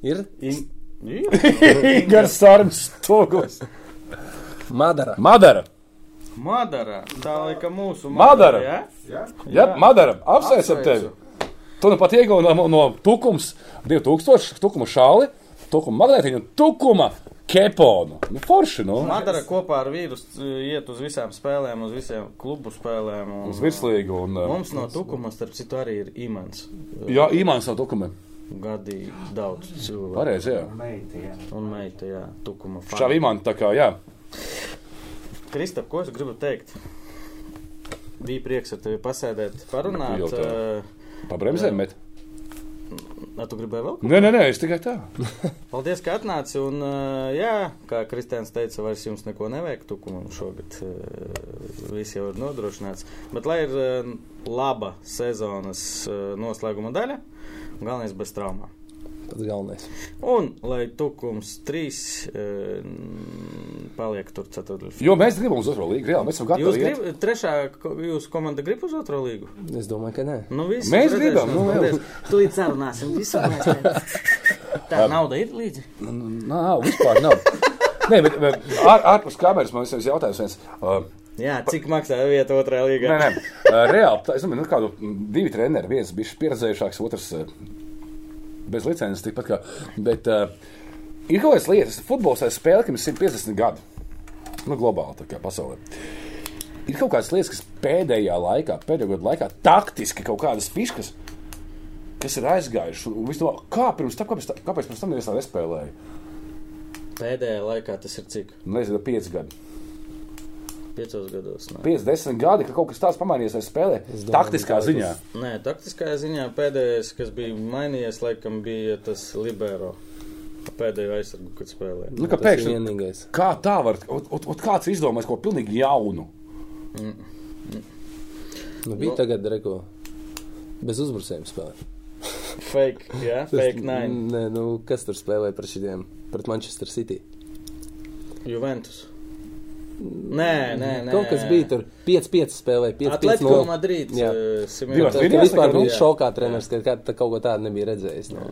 Ir
In...
Igars Sārms, Togos.
Madara.
Madara.
Madara. Tā laika mūsu
Madara.
Ja?
Jā,
Jā, Madara. Apsveicam tevi. Tu nu pat ieguvi no, no tukums 2000, tukuma šāli, tukuma magnētiņu un tukuma keponu. Nu, forši, nu.
Madara kopā ar vīru iet uz visām spēlēm, uz visiem klubu spēlēm. Un,
Uz virslīgu un. uh,
Mums no tukuma, starp citu, arī ir imants.
Jā, Imants no tukumiem.
Gadi daudz cilvēku.
Pareizi, jā.
meita, jā.
Un meita, jā, tukuma. fani.
Šā Imants tā kā, jā.
Kristap, ko es gribu teikt? Bija prieks ar tevi pasēdēt, parunāt.
Jau tā.
Uh,
Pa bremzēm met.
Nē, tu gribēji vēl?
Nē, nē, nē, es tikai tā.
Paldies, ka atnāci. Un, jā, kā Kristians teica, vairs jums neko nevajag tukumam šogad. Viss jau ir nodrošināts. Bet lai ir laba sezonas noslēguma daļa, galvenais bez traumām.
Tas galvenais.
Un lai tukums trīs uh, paliek tur ceturtdaļā.
Jo mēs gribam uz otro līgu, reāli. Mēs esam
Jūs
gatavi. iet.
gribat, trešā, jūsu komanda grib uz otro līgu?
Es domāju, ka nē.
Nu, viss,
Mēs
redzēsim,
gribam, nu,
paldies. Tūlīt sarunāsim visu. mēs- Tā nauda ir līdzi.
Nav, vispār nav. Nē, bet, bet ār, ārpus kameras man ir jautājums. Viens. Uh,
Jā, cik maksā vieta otrajā līgā?
Nē, nē, uh, reāli. Tā, es domāju, nu, kādu divi treneri. Viens bija pieredzējušāks, otrs uh, bez licences. Tikpat kā. Bet uh, ir kaut kādas lietas, futbols ir spēle, kam ir 150 gadi. Nu, globāli tā kā pasaulē. Ir kaut kādas lietas, kas pēdējā laikā, pēdējo gadu laikā, taktiski kaut kādas fiškas, kas ir aizgājušas. Domā, kā pirms tam, kāpēc, tā- kāpēc pirms tam neviens tā nespēlēja?
Pēdējā laikā tas ir cik?
Nu, Nezinu, 5 gadi.
Piecos gados. Nē,
5, 10 gadi, ka kaut kas tāds pamainījies vai spēlē.
domāju,
Taktiskā
tā
ziņā.
nē taktiskajā ziņā pēdējais, kas bija mainījies, laikam bija tas Libero. Pēdējo aizsargu, kad spēlēja.
Nu,
ir vienīgais.
Kā tā var? Ot, ot, ot kāds izdomājis ko pilnīgi jaunu?
Nu, bija tagad, reko, bez uzbrucējiem spēlē.
Fake, jā, fake nine.
Nē, nu, kas tur spēlēja par šitiem? Pret Manchester City.
Juventus. Nē, nē, nē.
Kaut kas bija tur 5-5 spēlē, 5-5.
Atletico Madrid.
Jā.
eh.
Tas
Vidējās
vispār bija šokā treneris, ka kā- tā kaut ko tādu nebija redzējis. Nu,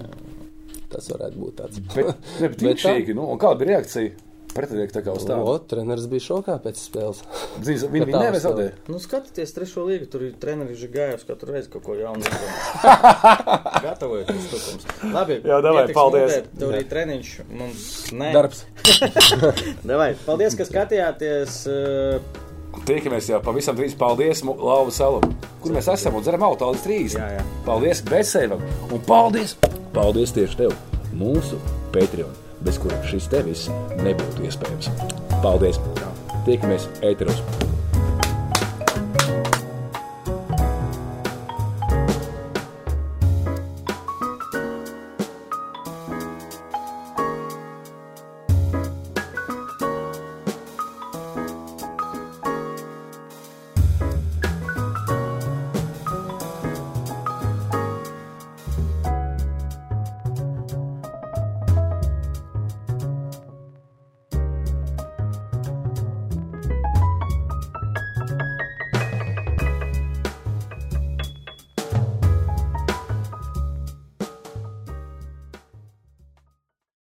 tas varētu būt tāds.
Bet, ne, bet
Bet tā-
nu, kāda bija reakcija? Pretinieki tā kā uz tādu.
O, treneris bija šokā pēc spēles.
Viņi viņi
tā
nevar zaudēt.
Nu, skatieties, trešo līgu. Tur ir treneris gājis katru reizi kaut ko jaunu. Gatavojoties tukums. Labi,
Jā, davai,
pietiks
paldies.
mūdēt, Tur ir treniņš. Mums nē.
Darbs.
Davai, paldies, ka skatījāties. eh,
Tiekamies jau pavisam drīz. Paldies, Mu- Lauva Salu. Kur mēs esam un dzeram auto līdz trīs.
Jā, jā.
Paldies Besēvam un paldies! Paldies tieši tev, mūsu Patreon, bez kura šis tevis nebūtu iespējams. Paldies! Tiekamies ēteros!